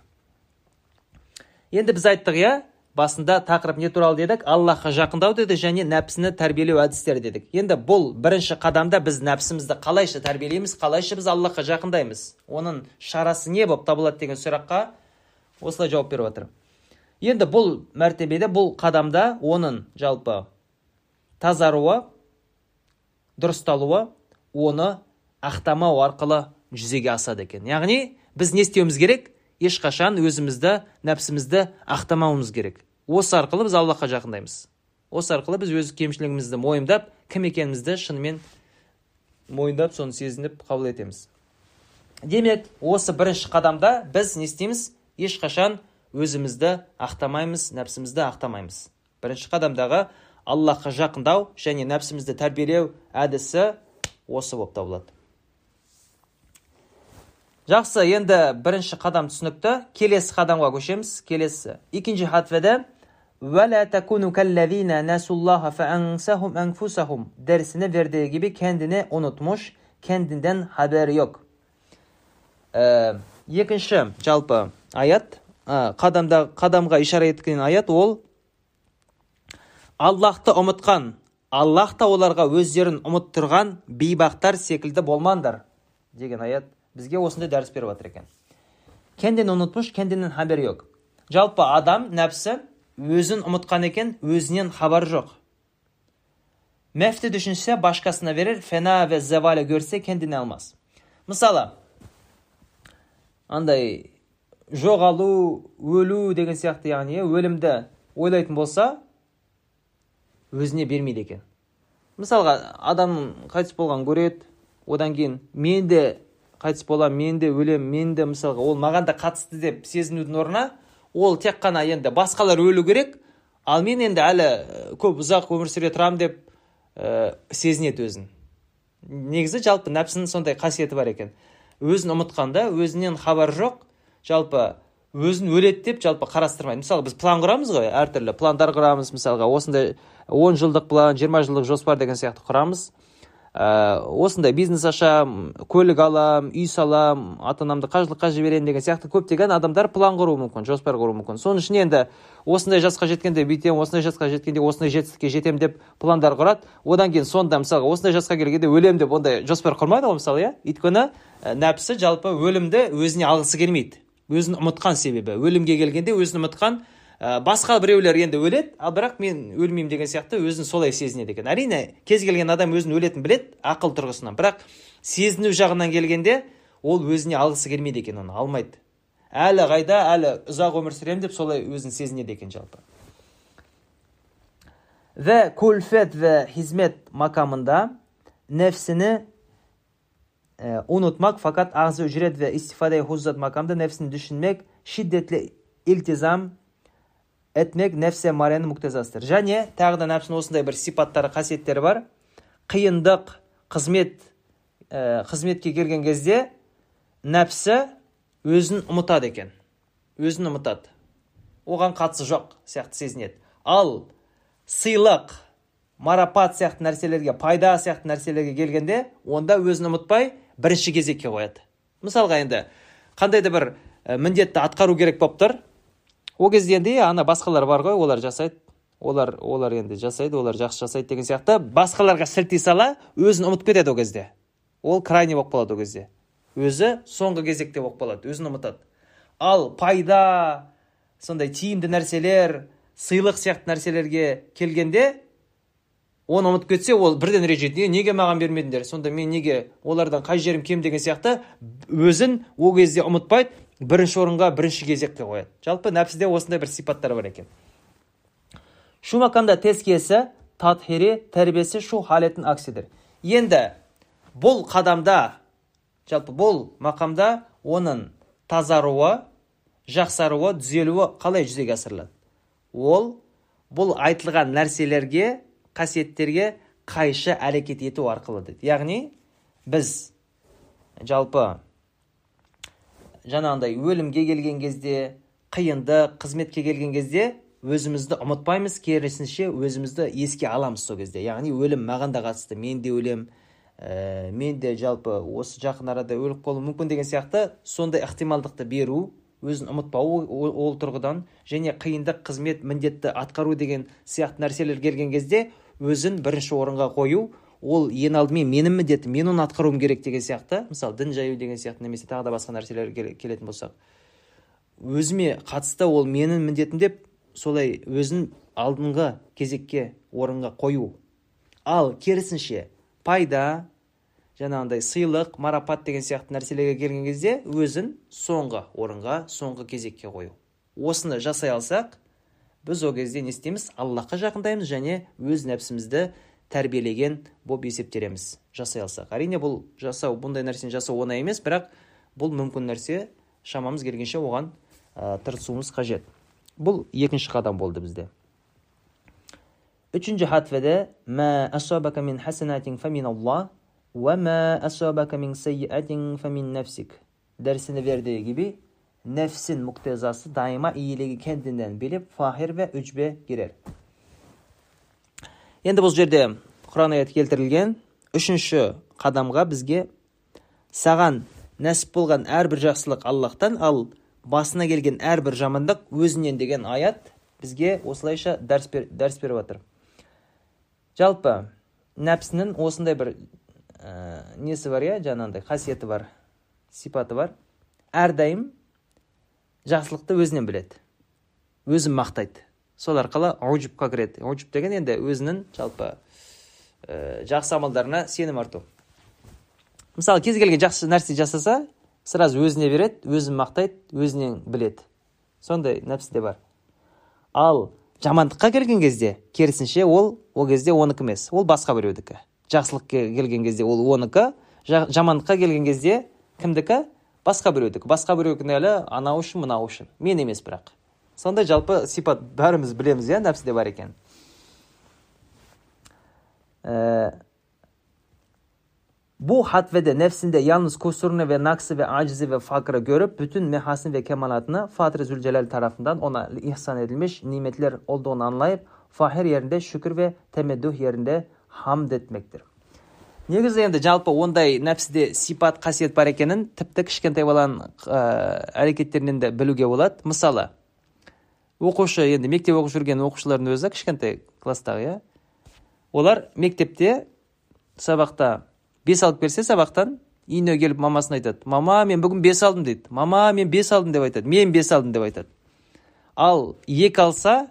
Енді біз айттық иә? Басында тақырып не туралы дедік? Аллахқа жақындау деді және нәпсіні тәрбиелеу әдістері дедік. Енді бұл бірінші қадамда біз нәпсімізді қалайша тәрбиелейміз қалайша біз аллахқа жақындаймыз? Оның шарасы не болып табылады деген сұраққа осылай жауап беріп жатыр енді бұл мәртебеде бұл қадамда оның жалпы тазаруы дұрысталуы оны ақтамау арқылы жүзеге асады екен. Яғни біз не істеуіміз керек? Ешқашан өзімізді нәпсімізді ақтамауымыз керек. Осы арқылы біз аллахқа жақындаймыз. Осы арқылы біз өз кемшілігімізді мойындап кім екенімізді шынымен мойындап соны сезініп қабыл етеміз. Демек осы бірінші қадамда біз не істейміз? Ешқашан өзімізді ақтамаймыз нәпсімізді ақтамаймыз. Бірінші қадамдағы аллахқа жақындау және нәпсімізді тәрбиелеу әдісі осы болып табылады. Жақсы енді бірінші қадам түсінікті. Келесі қадамға көшеміз. Келесі. Екінші хатведе وَلَا تَكُونُوا كَالَّذ۪ينَ نَسُوا اللّٰهَ فَاَنْسَهُمْ اَنْفُسَهُمْ dersine verdiği gibi kendini unutmuş, kendinden haberi yok. Ee, екінші жалпы аят қадамда қадамға ишара еткен аят ол аллахты ұмытқан аллах та оларға өздерін ұмыттырған бейбақтар секілді болмаңдар деген аят бізге осындай дәріс беріп жатыр екен kendini unutmuş kendinden haberi yok жалпы адам нәпсі өзін ұмытқан екен өзінен хабар жоқ. Мәфті düşünse başkasına verir fena ve zevale görse kendine almaz мысалы андай жоғалу өлу деген сияқты яғни өлімді ойлайтын болса өзіне бермейді екен. Мысалға адам қайтыс болған көреді одан кейін мен де қайтыс боламын мен де өлемін мен де мысалға ол маған да қатысты деп сезінудің орнына ол тек қана енді басқалар өлу керек. Ал мен енді әлі көп ұзақ өмір сүре тұрамын деп ә, сезінеді өзін. Негізі жалпы нәпсінің сондай қасиеті бар екен. Өзін ұмытқанда өзінен хабар жоқ. Жалпы өзін өледі деп жалпы қарастырмайды. Мысалы біз план құрамыз ғой әртүрлі пландар құрамыз. Мысалға осындай он жылдық план жиырма жылдық жоспар деген сияқты құрамыз. Ә, осындай бизнес ашам көлік алам үй салам ата анамды қажылыққа жіберемін деген сияқты көптеген адамдар план құруы мүмкін жоспар құруы мүмкін. Соның ішіне енді осындай жасқа жеткенде бүйтемін осындай жасқа жеткенде осындай жетістікке жетемін деп пландар құрады. Одан кейін сонда мысалға осындай жасқа келгенде өлемін деп ондай жоспар құрмайды ғой мысалы иә? Өйткені ә, нәпсі жалпы өлімді өзіне алғысы келмейді. Өзін ұмытқан себебі. Өлімге келгенде өзін ұмытқан ә, басқа біреулер енді өледі ал бірақ мен өлмеймін деген сияқты өзін солай сезінеді екен. Әрине кез келген адам өзін өлетінін біледі ақыл тұрғысынан. Бірақ сезіну жағынан келгенде ол өзіне алғысы келмейді екен оны алмайды. Әлі қайда әлі ұзақ өмір сүремін деп солай өзін сезінеді екен жалпы. Ve kulfet ve hizmet makamında nefsini e, unutmak fakat ağzı ücret ve istifadeye huzzat makamında nefsini düşünmek şiddetli iltizam этмек нәпсе марияның мұқтазасыдыр және тағы да нәпсінің осындай бір сипаттары қасиеттері бар. Қиындық қызмет ә, қызметке келген кезде нәпсі өзін ұмытады екен. Өзін ұмытады. Оған қатысы жоқ сияқты сезінеді. Ал сыйлық марапат сияқты нәрселерге пайда сияқты нәрселерге келгенде онда өзін ұмытпай бірінші кезекке қояды. Мысалға енді қандай да бір міндетті атқару керек болып тұр. Ол кезде енді ана басқалар бар ғой олар жасайды олар олар енді жасайды олар жақсы жасайды деген сияқты. Басқаларға сілтей сала өзін ұмытып кетеді ол кезде. Ол крайний болып қалады ол кезде. Өзі соңғы кезекте болып қалады өзін ұмытады. Ал пайда сондай тиімді нәрселер сыйлық сияқты нәрселерге келгенде оны ұмытып кетсе ол бірден ренжиді. Неге маған бермедіңдер? Сонда мен неге олардан қай жерім кем? деген сияқты. Өзін ол кезде ұмытпайды. Бірінші орынға бірінші кезекке қояды. Жалпы нәпсіде осындай бір сипаттар бар екен. Makamda tezkiyesi tathiri terbiyesi şu haletin aksidir енді бұл қадамда жалпы бұл мақамда оның тазаруы жақсаруы түзелуі қалай жүзеге асырылады? Ол бұл айтылған нәрселерге қасиеттерге қайшы әрекет ету арқылы дейді. Яғни біз жалпы жаңағындай өлімге келген кезде қиынды қызметке келген кезде өзімізді ұмытпаймыз керісінше өзімізді еске аламыз сол кезде. Яғни өлім маған да қатысты мен де өлем ә, мен де жалпы осы жақын арада өліп қалуым мүмкін деген сияқты сондай ықтималдықты беру өзін ұмытпау ол, ол тұрғыдан және қиындық қызмет міндетті атқару деген сияқты нәрселер келген кезде өзін бірінші орынға қою ол ең алдымен менің міндетім мен оны атқаруым керек деген сияқты. Мысалы дін жаю деген сияқты немесе тағы да басқа нәрселер келетін болсақ. Өзіме қатысты ол менің міндетім деп солай өзін алдыңғы кезекке орынға қою. Ал керісінше пайда жаңағындай сыйлық марапат деген сияқты нәрселерге келген кезде өзін соңғы орынға соңғы кезекке қою. Осыны жасай алсақ біз ол кезде не істейміз? Аллахқа жақындаймыз және өз нәпсімізді тәрбиелеген болып есептелеміз. Жасай алсақ. Әрине бұл жасау бұндай нәрсені жасау оңай емес бірақ бұл мүмкін нәрсе шамамыз келгенше оған ә, тырысуымыз қажет. Бұл екінші қадам болды бізде. Үшінші хатведе мә асабака мин хасанатин фаминаллах уә мә асабака мин сайyiatin фамин нәфсик дәрсini verdiği gibi nefsin muktezası daima iyiliği kendinden bilip fahir ve үчбе girer. Енді бұл жерде Құран аяты келтірілген үшінші қадамға бізге саған нәсіп болған әрбір жақсылық Аллахтан ал басына келген әрбір жамандық өзінен деген аят бізге осылайша дәріс, бер, дәріс беріп жатыр жалпы нәпсінің осындай бір ә, несі бар иә жаңағындай қасиеті бар сипаты бар. Әрдайым жақсылықты өзінен біледі. Өзін мақтайды. Сол арқылы аужибқа кіреді. Аужиб деген енді өзінің жалпы ә, жақсы амалдарына сенім арту. Мысалы кез келген жақсы нәрсе жасаса сразу өзіне береді өзін мақтайды өзінен біледі. Сондай нәпсіде бар. Ал жамандыққа келген кезде керісінше ол ол кезде оныкі емес. Ол басқа біреудікі жақсылыққа келген кезде ол оныкі жамандыққа келген кезде кімдікі басқа біреудікі басқа біреу кінәлі анау үшін мынау үшін. Мен емес бірақ. сондай жалпы сипат бәріміз білеміз иә нәпсіде бар екен ә, bu hatvede nefsinde yalnız kusurunu ve naksı ve acizi ve fakrı görüp bütün mehasin ve kemalatını Fatır Zülcelal tarafından ona ihsan edilmiş nimetler olduğunu anlayıp fahir yerinde şükür ve temeddüh yerinde hamd etmektir негізі енді жалпы ондай нәпсіде сипат қасиет бар екенін тіпті кішкентай баланың ә, әрекеттерінен де білуге болады мысалы оқушы енді мектеп оқып жүрген оқушылардың өзі кішкентай класстағы иә? Олар мектепте сабақта бес алып келсе сабақтан үйіне келіп мамасына айтады. Мама мен бүгін бес алдым дейді. Мама мен бес алдым деп айтады. Мен бес алдым деп айтады. Ал екі алса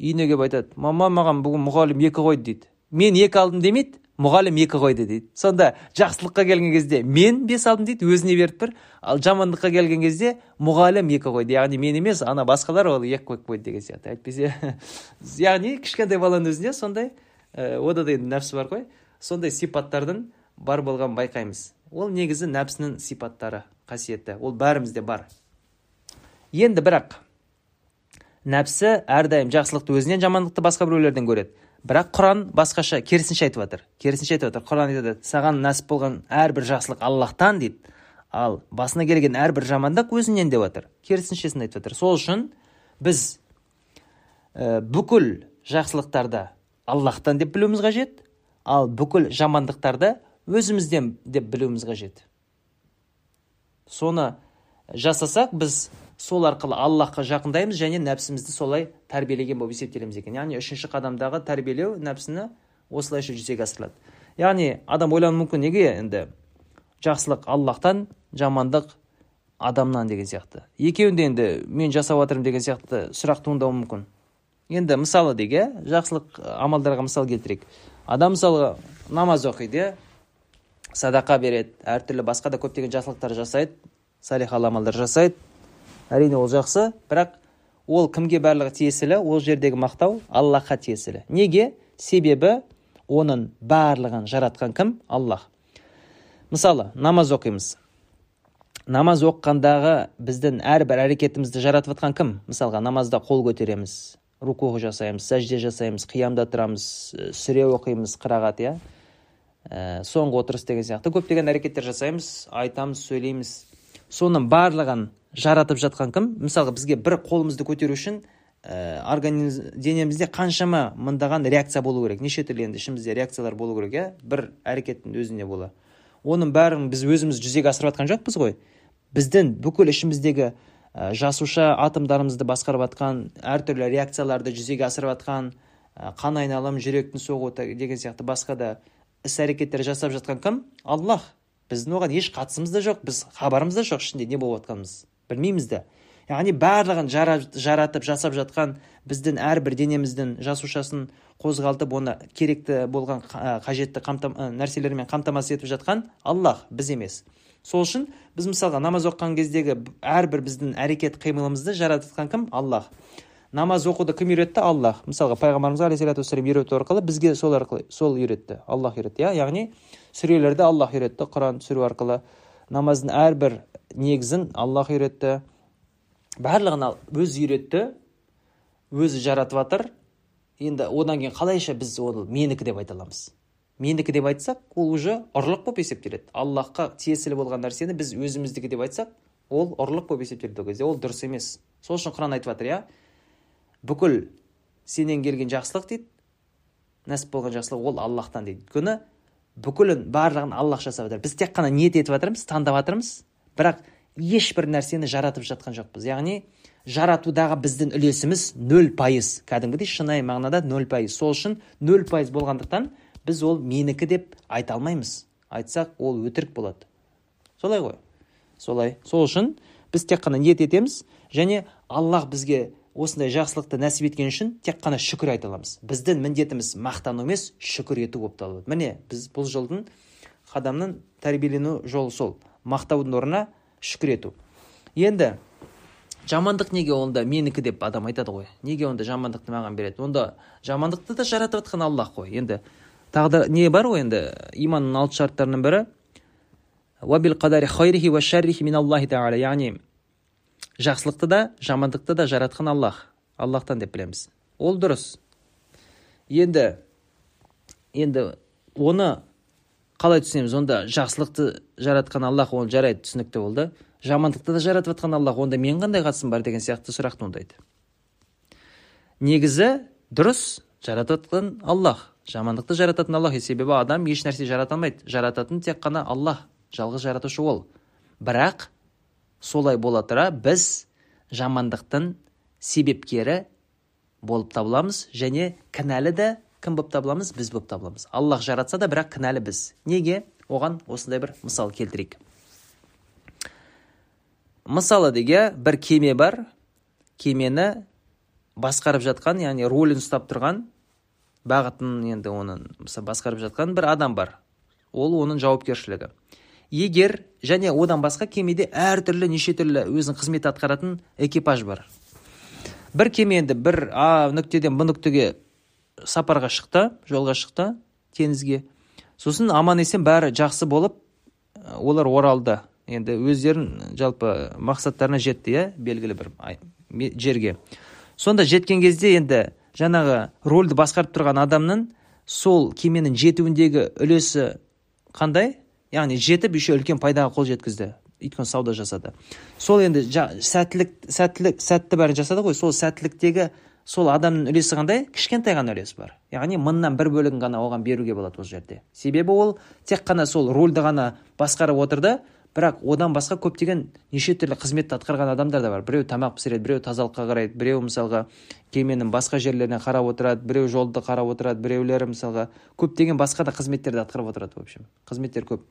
үйіне келіп айтады. Мама маған бүгін мұғалім екі қойды дейді. Мен екі алдым демейді мұғалім екі қойды дейді. Сонда жақсылыққа келген кезде мен бес алдым дейді өзіне беріп тұр ал жамандыққа келген кезде мұғалім екі қойды яғни мен емес ана басқалар ол екі қойып қойды деген сияқты. Әйтпесе яғни кішкентай баланың өзінде сондай ә, ода да енді нәпсі бар ғой. Сондай сипаттардың бар болғанын байқаймыз. Ол негізі нәпсінің сипаттары қасиеті. Ол бәрімізде бар. Енді бірақ нәпсі әрдайым жақсылықты өзінен жамандықты басқа біреулерден көреді. Бірақ құран басқаша керісінше айтып жатыр. Керісінше айтып жатыр. Құран айтады саған нәсіп болған әрбір жақсылық аллахтан дейді. Ал басына келген әрбір жамандық өзінен деп жатыр. Керісіншесін айтып жатыр. Сол үшін біз ә, бүкіл жақсылықтарды аллахтан деп білуіміз қажет ал бүкіл жамандықтарды өзімізден деп білуіміз қажет. Соны жасасақ біз сол арқылы аллахқа жақындаймыз және нәпсімізді солай тәрбиелеген болып есептелеміз екен. Яғни үшінші қадамдағы тәрбиелеу нәпсіні осылайша жүзеге асырылады. Яғни адам ойлануы мүмкін неге енді жақсылық аллахтан жамандық адамнан деген сияқты. Екеуін де енді мен жасап жатырмын деген сияқты сұрақ туындауы мүмкін. Енді мысалы дейік иә жақсылық амалдарға мысал келтірейік. Адам мысалы намаз оқиды иә садақа береді әртүрлі басқа да көптеген жақсылықтар жасайды салихалы амалдар жасайды. Әрине ол жақсы. Бірақ ол кімге барлығы тиесілі? Ол жердегі мақтау аллахқа тиесілі. Неге? Себебі оның барлығын жаратқан кім? Аллах. Мысалы намаз оқимыз. Намаз оқығандағы біздің әрбір әрекетімізді жаратып жатқан кім? Мысалға намазда қол көтереміз руку жасаймыз сәжде жасаймыз қиямда тұрамыз сүре оқимыз қырағат иә? Ә, соңғы отырыс деген сияқты көптеген әрекеттер жасаймыз айтамыз сөйлейміз. Соның барлығын жаратып жатқан кім? Мысалға бізге бір қолымызды көтеру үшін ә, организм денемізде қаншама мыңдаған реакция болу керек. Неше түрлі енді ішімізде реакциялар болу керек иә? Бір әрекеттің өзіне бола. Оның бәрін біз өзіміз жүзеге асырып жатқан жоқпыз ғой. Біздің бүкіл ішіміздегі ә, жасуша атомдарымызды басқарып жатқан әртүрлі реакцияларды жүзеге асырып жатқан ә, қан айналым жүректің соғуы деген сияқты басқа да іс әрекеттер жасап жатқан кім? Аллах. Біздің оған еш қатысымыз да жоқ біз хабарымыз да жоқ ішінде не болып жатқанымыз. Білмейміз де яғни барлығын жаратып жасап жатқан біздің әрбір денеміздің жасушасын қозғалтып оны керекті болған қажетті қамтам, нәрселермен қамтамасыз етіп жатқан аллах біз емес сол үшін біз мысалға намаз оқыған кездегі әрбір біздің әрекет қимылымызды жаратқан кім аллах намаз оқуды кім үйретті аллах мысалға пайғамбарымыз алейхисалату үйрету арқылы бізге сол арқылы сол үйретті аллах үйретті иә яғни сүрелерді аллах үйретті құран түсіру арқылы намаздың әрбір негізін аллах үйретті. Барлығын өзі үйретті өзі жаратып жатыр енді одан кейін қалайша біз оны менікі деп айта аламыз? Менікі деп айтсақ ол уже ұрлық болып есептеледі. Аллахқа тиесілі болған нәрсені біз өзіміздікі деп айтсақ ол ұрлық болып есептеледі ол кезде. Ол дұрыс емес. Сол үшін құран айтып жатыр иә? Бүкіл сенен келген жақсылық дейді нәсіп болған жақсылық ол аллахтан дейді. Өйткені бүкілін барлығын аллах жасап жатыр. Біз тек қана ниет етіп жатырмыз таңдап жатырмыз. Бірақ ешбір нәрсені жаратып жатқан жоқпыз. Яғни жаратудағы біздің үлесіміз нөл пайыз. Кәдімгідей шынайы мағынада нөл пайыз. Сол үшін нөл пайыз болғандықтан біз ол менікі деп айта алмаймыз. Айтсақ ол өтірік болады. Солай ғой. Солай. Сол үшін біз тек қана ниет етеміз және аллах бізге осындай жақсылықты нәсіп еткен үшін тек қана шүкір айта аламыз. Біздің міндетіміз мақтану емес шүкір ету болып табылады. Міне біз бұл жолдың қадамның тәрбиелену жолы сол. Мақтаудың орнына шүкір ету. Енді жамандық неге онда менікі деп адам айтады ғой. Неге онда жамандықты маған береді? Онда жамандықты да жаратып жатқан аллах қой. Енді тағы да не бар ғой енді? Иманның алты шарттарының бірі. Яғни жақсылықты да жамандықты да жаратқан аллах. Аллахтан деп білеміз. Ол дұрыс. Енді енді оны қалай түсінеміз? Онда жақсылықты жаратқан аллах ол жарайды түсінікті болды. Жамандықты да жаратып жатқан аллах онда мен қандай қатысым бар деген сияқты сұрақ туындайды негізі дұрыс жаратып жатқан аллах. Жамандықты жарататын аллах себебі адам еш нәрсе жарата алмайды. Жарататын тек қана аллах жалғыз жаратушы ол. Бірақ солай бола тұра біз жамандықтың себепкері болып табыламыз және кінәлі де кім болып табыламыз? Біз болып табыламыз. Аллах жаратса да бірақ кінәлі біз. Неге? Оған осындай бір мысал келтірейік. Мысалы деге бір кеме бар. Кемені басқарып жатқан яғни рулін ұстап тұрған бағытын енді оның басқарып жатқан бір адам бар. Ол оның жауапкершілігі. Егер және одан басқа кемеде әртүрлі неше түрлі өзінің қызмет атқаратын экипаж бар. Бір кеме енді бір а нүктеден б нүктеге сапарға шықты жолға шықты теңізге. Сосын аман есен бәрі жақсы болып олар оралды. Енді өздерін жалпы мақсаттарына жетті иә белгілі бір жерге. Сонда жеткен кезде енді жаңағы рөлді басқарып тұрған адамның сол кеменің жетуіндегі үлесі қандай? Яғни жетіп еще үлкен пайдаға қол жеткізді. Өйткені сауда жасады. Сол енді сәттілік сәттілік сәтті бәрін жасады ғой. Сол сәттіліктегі сол адамның үлесі қандай? Кішкентай ғана үлес бар. Яғни мыңнан бір бөлігін ғана оған беруге болады ол жерде. Себебі ол тек қана сол рольді ғана басқарып отырды. Бірақ одан басқа көптеген неше түрлі қызметті атқарған адамдар да бар. Біреу тамақ пісіреді біреу тазалыққа қарайды біреу мысалға кеменің басқа жерлеріне қарап отырады біреу жолды қарап отырады біреулері мысалға көптеген басқа да қызметтерді атқарып отырады в общем. Қызметтер көп.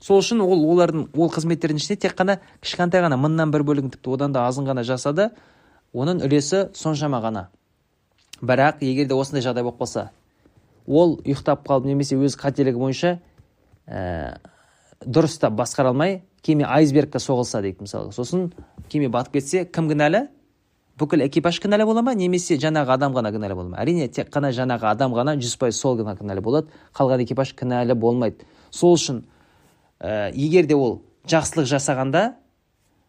Сол үшін ол олардың ол қызметтердің ішінде тек қана кішкентай ғана мыңнан бір бөлігін тіпті одан да азын ғана жасады. Оның үлесі соншама ғана. Бірақ егер де осындай жағдай болып қалса ол ұйықтап қалып немесе өз қателігі бойынша ә, дұрыстап басқара алмай кеме айсбергке соғылса дейді мысалы сосын кеме батып кетсе кім кінәлі? Бүкіл экипаж кінәлі бола ма? Немесе жаңағы адам ғана кінәлі бола ма? Әрине тек қана жаңағы адам ғана жүз пайыз сол ғана кінәлі болады. Қалған экипаж кінәлі болмайды. Сол үшін ә, егер де ол жақсылық жасағанда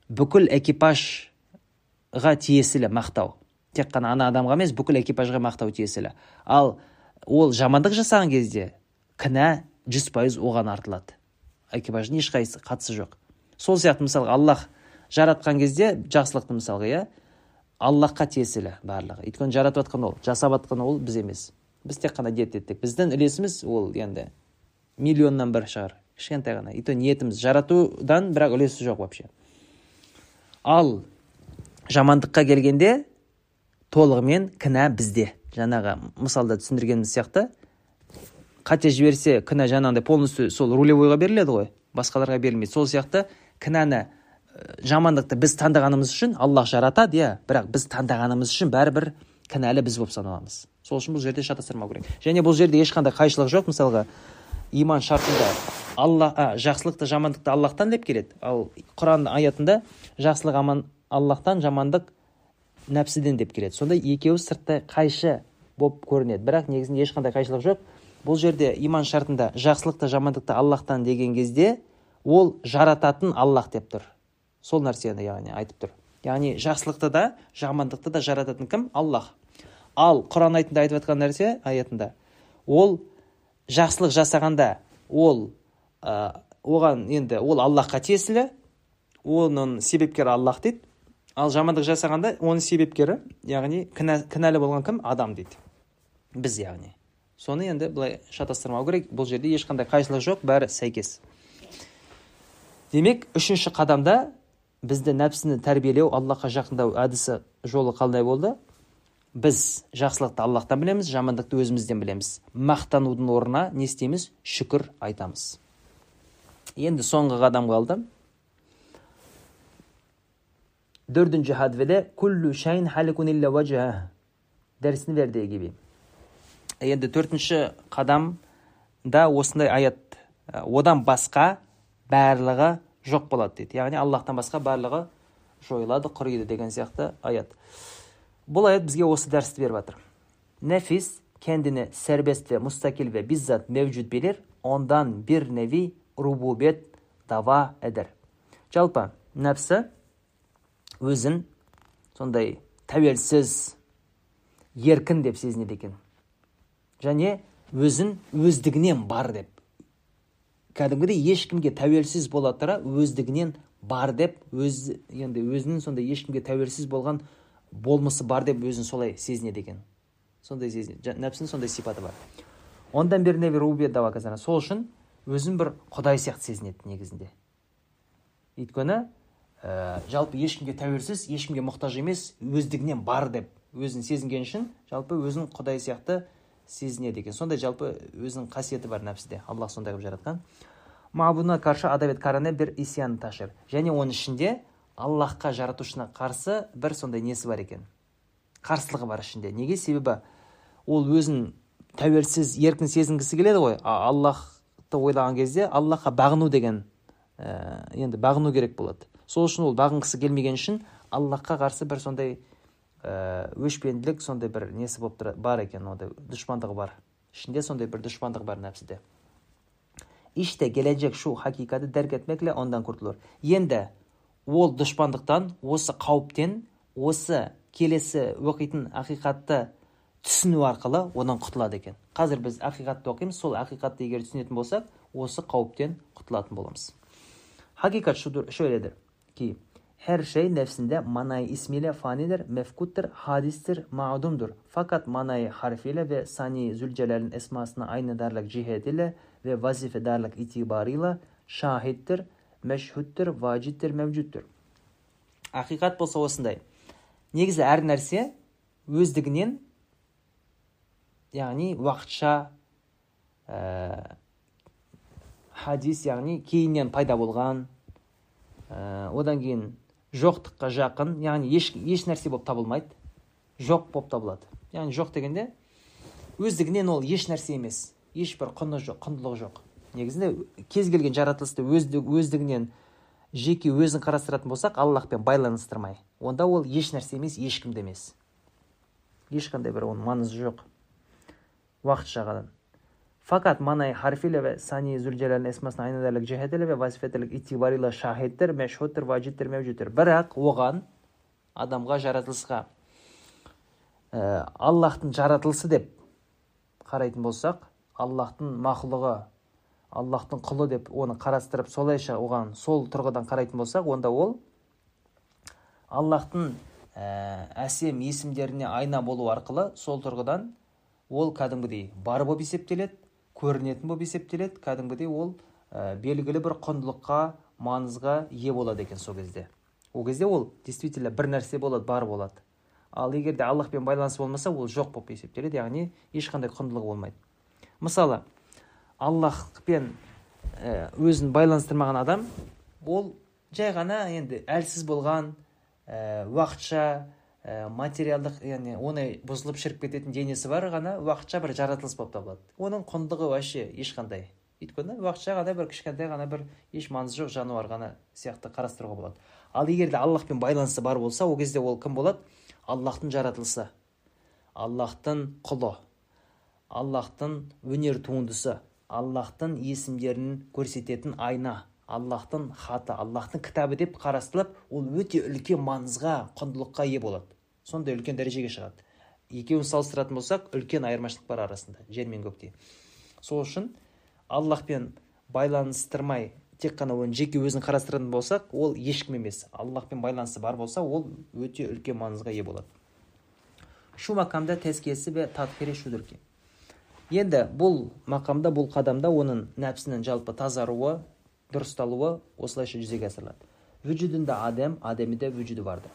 бүкіл экипажға тиесілі мақтау. Тек қана ана адамға емес бүкіл экипажға мақтау тиесілі. Ал ол жамандық жасаған кезде кінә жүз пайыз оған артылады. Экипаждың ешқайсысы қатысы жоқ сол сияқты мысалға аллах жаратқан кезде жақсылықты мысалға иә аллахқа тиесілі барлығы. Өйткені жаратып жатқан ол жасап жатқан ол біз емес. Біз тек қана ниет еттік. Біздің үлесіміз ол енді миллионнан бір шығар. Кішкентай ғана. И ниетіміз жаратудан бірақ үлесі жоқ вообще. Ал жамандыққа келгенде толығымен кінә бізде. Жаңағы мысалда түсіндіргеніміз сияқты қате жіберсе кінә жаңағыдай полностью сол рулевойға беріледі ғой. Басқаларға берілмейді. Сол сияқты кінәні жамандықты біз таңдағанымыз үшін аллах жаратады иә. Бірақ біз таңдағанымыз үшін бәрібір кінәлі біз болып саналамыз. Сол үшін бұл жерде шатастырмау керек. Және бұл жерде ешқандай қайшылық жоқ. Мысалға иман шартында алла а, жақсылықты жамандықты аллахтан деп келеді. Ал құран аятында жақсылық аман аллахтан жамандық нәпсіден деп келеді. Сонда екеуі сырттай қайшы болып көрінеді. Бірақ негізінде ешқандай қайшылық жоқ. Бұл жерде иман шартында жақсылықты жамандықты аллахтан деген кезде ол жарататын аллах деп тұр. Сол нәрсені яғни айтып тұр. Яғни жақсылықты да жамандықты да жарататын кім? Аллах. Ал құран аятында айтып жатқан нәрсе аятында. Ол жақсылық жасағанда ол ә, оған енді ол аллахқа тиесілі оның себепкері аллах дейді. Ал жамандық жасағанда оның себепкері яғни кінә, кінәлі болған кім? Адам дейді. Біз яғни. Соны енді былай шатастырмау керек. Бұл жерде ешқандай қайшылық жоқ бәрі сәйкес. Демек үшінші қадамда бізді нәпсіні тәрбиелеу аллахқа жақындау әдісі жолы қандай болды. Біз жақсылықты аллахтан білеміз жамандықты өзімізден білеміз. Мақтанудың орнына не істейміз? Шүкір айтамыз. Енді соңғы қадам қалды дәрісін енді төртінші қадамда осындай аят одан басқа барлығы жоқ болады дейді. Яғни аллахтан басқа барлығы жойылады құриды деген сияқты аят. Бұл аят бізге осы дәрісті беріп жатыр. Нәфис kendini serbest ve mustakil ve bizzat mevcut ondan bir nevi rububiyet dava eder. Жалпы нәпсі өзін сондай тәуелсіз еркін деп сезінеді екен. Және өзін өздігінен бар деп. Кәдімгідей ешкімге тәуелсіз бола тұра өздігінен бар деп өз енді өзінің сондай ешкімге тәуелсіз болған болмысы бар деп өзін солай сезінеді екен. Сондай сезінеді нәпсінің сондай сипаты бар. Ондан бері сол үшін өзін бір құдай сияқты сезінеді негізінде. Өйткені ә, жалпы ешкімге тәуелсіз ешкімге мұқтаж емес өздігінен бар деп өзін сезінген үшін жалпы өзін құдай сияқты сезінеді екен. Сондай жалпы өзінің қасиеті бар нәпсіде аллах сондай қылып жаратқан. Мабудына қарсы адабет каране бір исян ташир және оның ішінде аллахқа жаратушына қарсы бір сондай несі бар екен? Қарсылығы бар ішінде. Неге? Себебі ол өзін тәуелсіз еркін сезінгісі келеді ғой. Аллахты ойлаған кезде аллахқа бағыну деген ә, енді бағыну керек болады. Сол үшін ол бағынғысы келмеген үшін аллахқа қарсы бір сондай өшпенділік сондай бір несі болып тұр бар екен ондай дұшпандығы бар. Ішінде сондай бір дұшпандық бар нәпсіде. İşte gelecek şu hakikati derk etmekle kurtulur. Енді ол дұшпандықтан осы қауіптен осы келесі оқитын ақиқатты түсіну арқылы онан құтылады екен. Қазір біз ақиқатты оқимыз сол ақиқатты егер түсінетін болсақ осы қауіптен құтылатын боламыз. Şudur şöyledir her şey nefsinde manayı ismiyle fanidir, mefkuttur, hadistir, ma'dumdur. Fakat manayı harfiyle ve sani zülcelal'in esmasına aynı darlık cihetiyle ve vazifedarlık itibarıyla şahittir, мәшһүттір важидтір мәвжудтір ақиқат болса осындай негізі әр нәрсе өздігінен яғни уақытша ә, хадис яғни кейіннен пайда болған ә, одан кейін жоқтыққа жақын яғни еш, еш нәрсе болып табылмайды. Жоқ болып табылады. Яғни жоқ дегенде өздігінен ол еш нәрсе емес. Ешбір құны жоқ құндылығы жоқ. Негізінде кез келген жаратылысты өздігінен жеке өзін қарастыратын болсақ аллахпен байланыстырмай онда ол еш нәрсе емес ешкім де емес. Ешқандай бір оның маңызы жоқ. Уақытша ғана fakat manay harfiyle ve sani zülcelal'in esmasına aynı ederlik cihetiyle ve vazifetilik itibarıyla şahittir, meşhuttur, vacittir, mevcuttur. Бірақ оған адамға жаратылысқа ә, аллахтың жаратылысы деп қарайтын болсақ аллахтың мақұлығы аллахтың құлы деп оны қарастырып солайша оған сол тұрғыдан қарайтын болсақ онда ол аллахтың әсем есімдеріне айна болу арқылы сол тұрғыдан ол кәдімгідей бар болып есептеледі көрінетін болып есептеледі. Кәдімгідей ол ә, белгілі бір құндылыққа маңызға ие болады екен сол кезде. Ол кезде ол действительно бір нәрсе болады бар болады. Ал егер де аллахпен байланысы болмаса ол жоқ болып есептеледі яғни ешқандай құндылығы болмайды. Мысалы аллахпен э, өзін байланыстырмаған адам ол жай ғана енді әлсіз болған ә, уақытша ә, материалдық яғни оңай бұзылып шіріп кететін денесі бар ғана уақытша бір жаратылыс болып табылады. Оның құндылығы вообще ешқандай. Өйткені уақытша ғана бір кішкентай ғана бір еш маңызы жоқ жануар ғана сияқты қарастыруға болады. Ал егер де аллахпен байланысы бар болса ол кезде ол кім болады? Аллахтың жаратылысы. Аллахтың құлы. Аллахтың өнер туындысы. Аллахтың есімдерін көрсететін айна. Аллахтың хаты аллахтың кітабы деп қарастырылып ол өте үлкен маңызға құндылыққа ие болады. Сондай үлкен дәрежеге шығады. Екеуін салыстыратын болсақ үлкен айырмашылық бар арасында жер мен көктей сол үшін аллахпен байланыстырмай тек қана оны жеке өзін қарастыратын болсақ ол ешкім емес. Аллахпен байланысы бар болса ол өте үлкен маңызға ие болады. Шу макамда тәскиесі ве татхири шудырки енді бұл мақамда бұл қадамда оның нәпсінің жалпы тазаруы дұрысталуы осылайша жүзеге асырылады. Вүжүдүндө адем адемиде вүжүдү барды.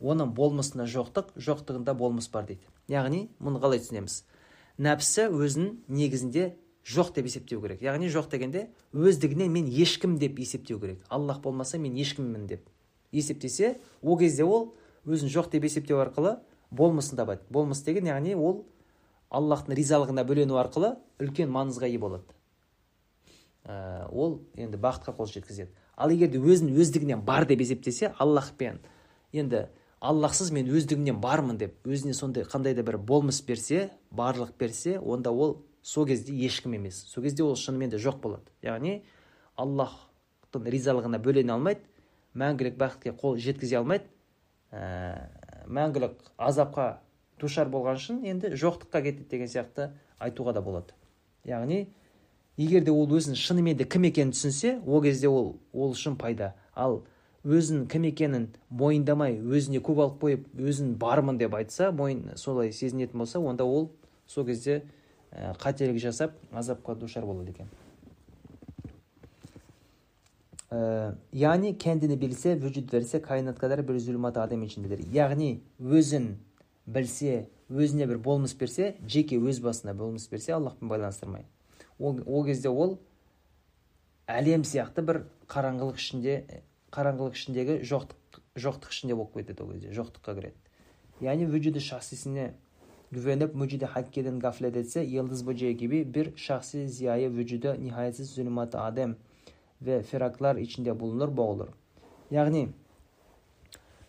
Оның болмысында жоқтық жоқтығында болмыс бар дейді. Яғни мұны қалай түсінеміз? Нәпсі өзін негізінде жоқ деп есептеу керек. Яғни жоқ дегенде өздігінен мен ешкім деп есептеу керек. Аллах болмаса мен ешкіммін деп есептесе ол кезде ол өзін жоқ деп есептеу арқылы болмысын табады. Болмыс деген яғни ол аллахтың ризалығына бөлену арқылы үлкен маңызға ие болады. Ә, ол енді бақытқа қол жеткізеді. Ал егер де өзін өздігінен бар деп есептесе аллахпен енді аллахсыз мен өздігімнен бармын деп өзіне сондай қандай да бір болмыс берсе барлық берсе онда ол сол кезде ешкім емес. Сол кезде ол шынымен де жоқ болады. Яғни аллахтың ризалығына бөлене алмайды мәңгілік бақытқа қол жеткізе алмайды. Ә, мәңгілік азапқа душар болған үшін енді жоқтыққа кетеді деген сияқты айтуға да болады. Яғни егер де ол өзін шынымен де кім екенін түсінсе ол кезде ол ол үшін пайда. Ал өзін кім екенін мойындамай өзіне көп алып қойып өзін бармын деп айтса мойын солай сезінетін болса онда ол сол кезде ә, қателік жасап азапқа душар болады екен. Ә, яғни кәндіні білсе вүжуд verse kainat kadar bir адам içindedir. Яғни өзін білсе өзіне бір болмыс берсе жеке өз басына болмыс берсе аллахпен байланыстырмай. Ол, ол кезде ол әлем сияқты бір қараңғылық ішінде қараңғылық ішіндегі жоқтық жоқтық ішінде болып кетеді ол кезде жоқтыққа кіреді яғни вүжуді шахсисіне güvenip mucidi hakkeden gaflet etse yıldız böceği gibi bir şahsi ziyaya vücuda nihayetsiz zulümat adem ve firaklar içinde bulunur boğulur. Яғни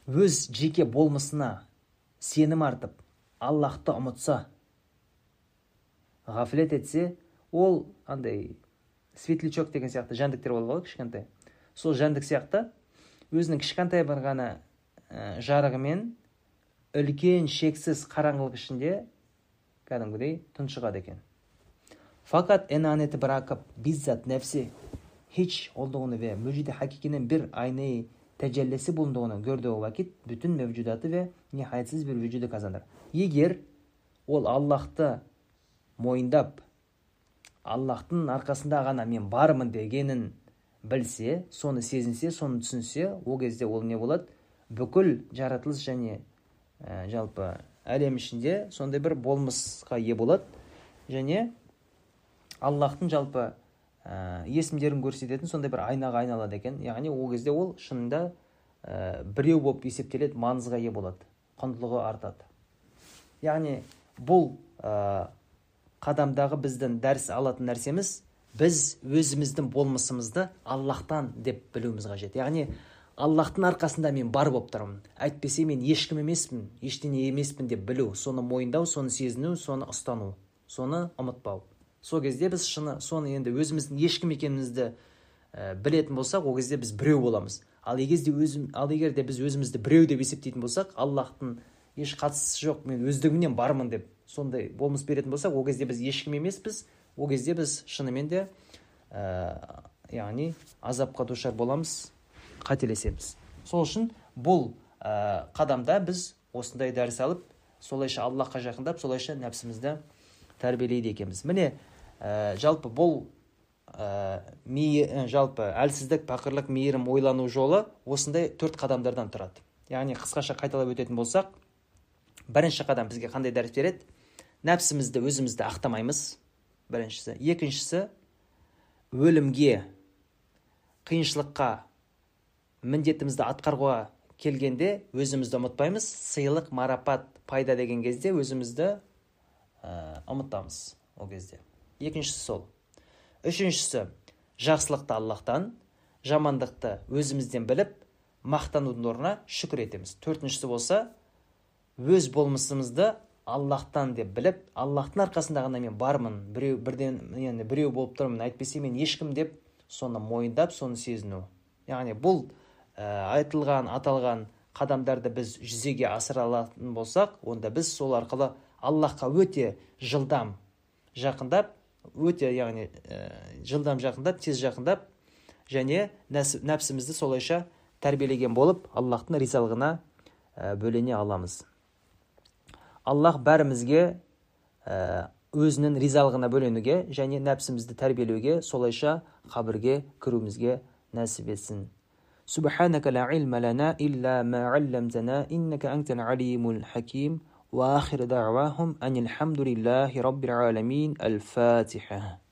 өз жеке болмысына сенім артып аллахты ұмытса ғафлет етсе ол андай светлячок деген сияқты жәндіктер болады ғой кішкентай сол жәндік сияқты өзінің кішкентай бір ғана ә, жарығымен үлкен шексіз қараңғылық ішінде кәдімгідей тұншығады екен fakat enaneti bırakıp bizzat nefsi hiç olduğunu ve mücidi hakikinin bir aynayı tecellisi bulunduğunu gördüğü vakit bütün mevcudatı ve nihayetsiz bir vücudu kazanır. Егер ол Аллахты мойындап, Аллахтың арқасында ғана мен бармын дегенін білсе соны сезінсе соны түсінсе ол кезде ол не болады? Бүкіл жаратылыс және ә, жалпы әлем ішінде сондай бір болмысқа ие болады. Және аллахтың жалпы ә, есімдерін көрсететін сондай бір айнаға айналады екен. Яғни ол кезде ол шынында ә, біреу болып есептеледі маңызға ие болады құндылығы артады. Яғни бұл қадамдағы біздің дәріс алатын нәрсеміз біз өзіміздің болмысымызды аллахтан деп білуіміз қажет. Яғни аллахтың арқасында мен бар болып тұрмын. Әйтпесе мен ешкім емеспін ештеңе емеспін деп білу соны мойындау соны сезіну соны ұстану соны ұмытпау. Сол кезде біз шыны соны енді өзіміздің ешкім екенімізді ә, білетін болсақ ол кезде біз біреу боламыз. Ал егер өзім ал егер де біз өзімізді біреу деп есептейтін болсақ аллахтың еш қатысы жоқ мен өздігімнен бармын деп сондай болмыс беретін болсақ ол кезде біз ешкім емеспіз. Ол кезде біз шынымен де ә, яғни азапқа душар боламыз қателесеміз. Сол үшін бұл ә, қадамда біз осындай дәріс алып солайша аллахқа жақындап солайша нәпсімізді тәрбиелейді екенбіз. Міне ә, жалпы бұл ә, жалпы әлсіздік пақырлық мейірім ойлану жолы осындай төрт қадамдардан тұрады. Яғни қысқаша қайталап өтетін болсақ бірінші қадам бізге қандай дәріс береді? Нәпсімізді өзімізді ақтамаймыз. Біріншісі. Екіншісі өлімге қиыншылыққа міндетімізді атқаруға келгенде өзімізді ұмытпаймыз. Сыйлық марапат пайда деген кезде өзімізді ә, ұмытамыз ол кезде. Екіншісі сол. Үшіншісі жақсылықты аллахтан жамандықты өзімізден біліп мақтанудың орнына шүкір етеміз. Төртіншісі болса өз болмысымызды аллахтан деп біліп аллахтың арқасында ғана мен бармын біреу бірден енді біреу болып тұрмын әйтпесе мен ешкім деп соны мойындап соны сезіну яғни бұл ә, айтылған аталған қадамдарды біз жүзеге асыра алатын болсақ онда біз сол арқылы аллахқа өте жылдам жақындап өте яғни ә, жылдам жақындап тез жақындап және нәпсімізді солайша тәрбиелеген болып аллахтың ризалығына бөлене аламыз аллах бәрімізге ә, өзінің ризалығына бөленуге және нәпсімізді тәрбиелеуге солайша қабірге кіруімізге нәсіп етсін سبحانك لا علم لنا إلا ما علمتنا إنك أنت العليم الحكيم وآخر دعواهم أن الحمد لله رب العالمين الفاتحة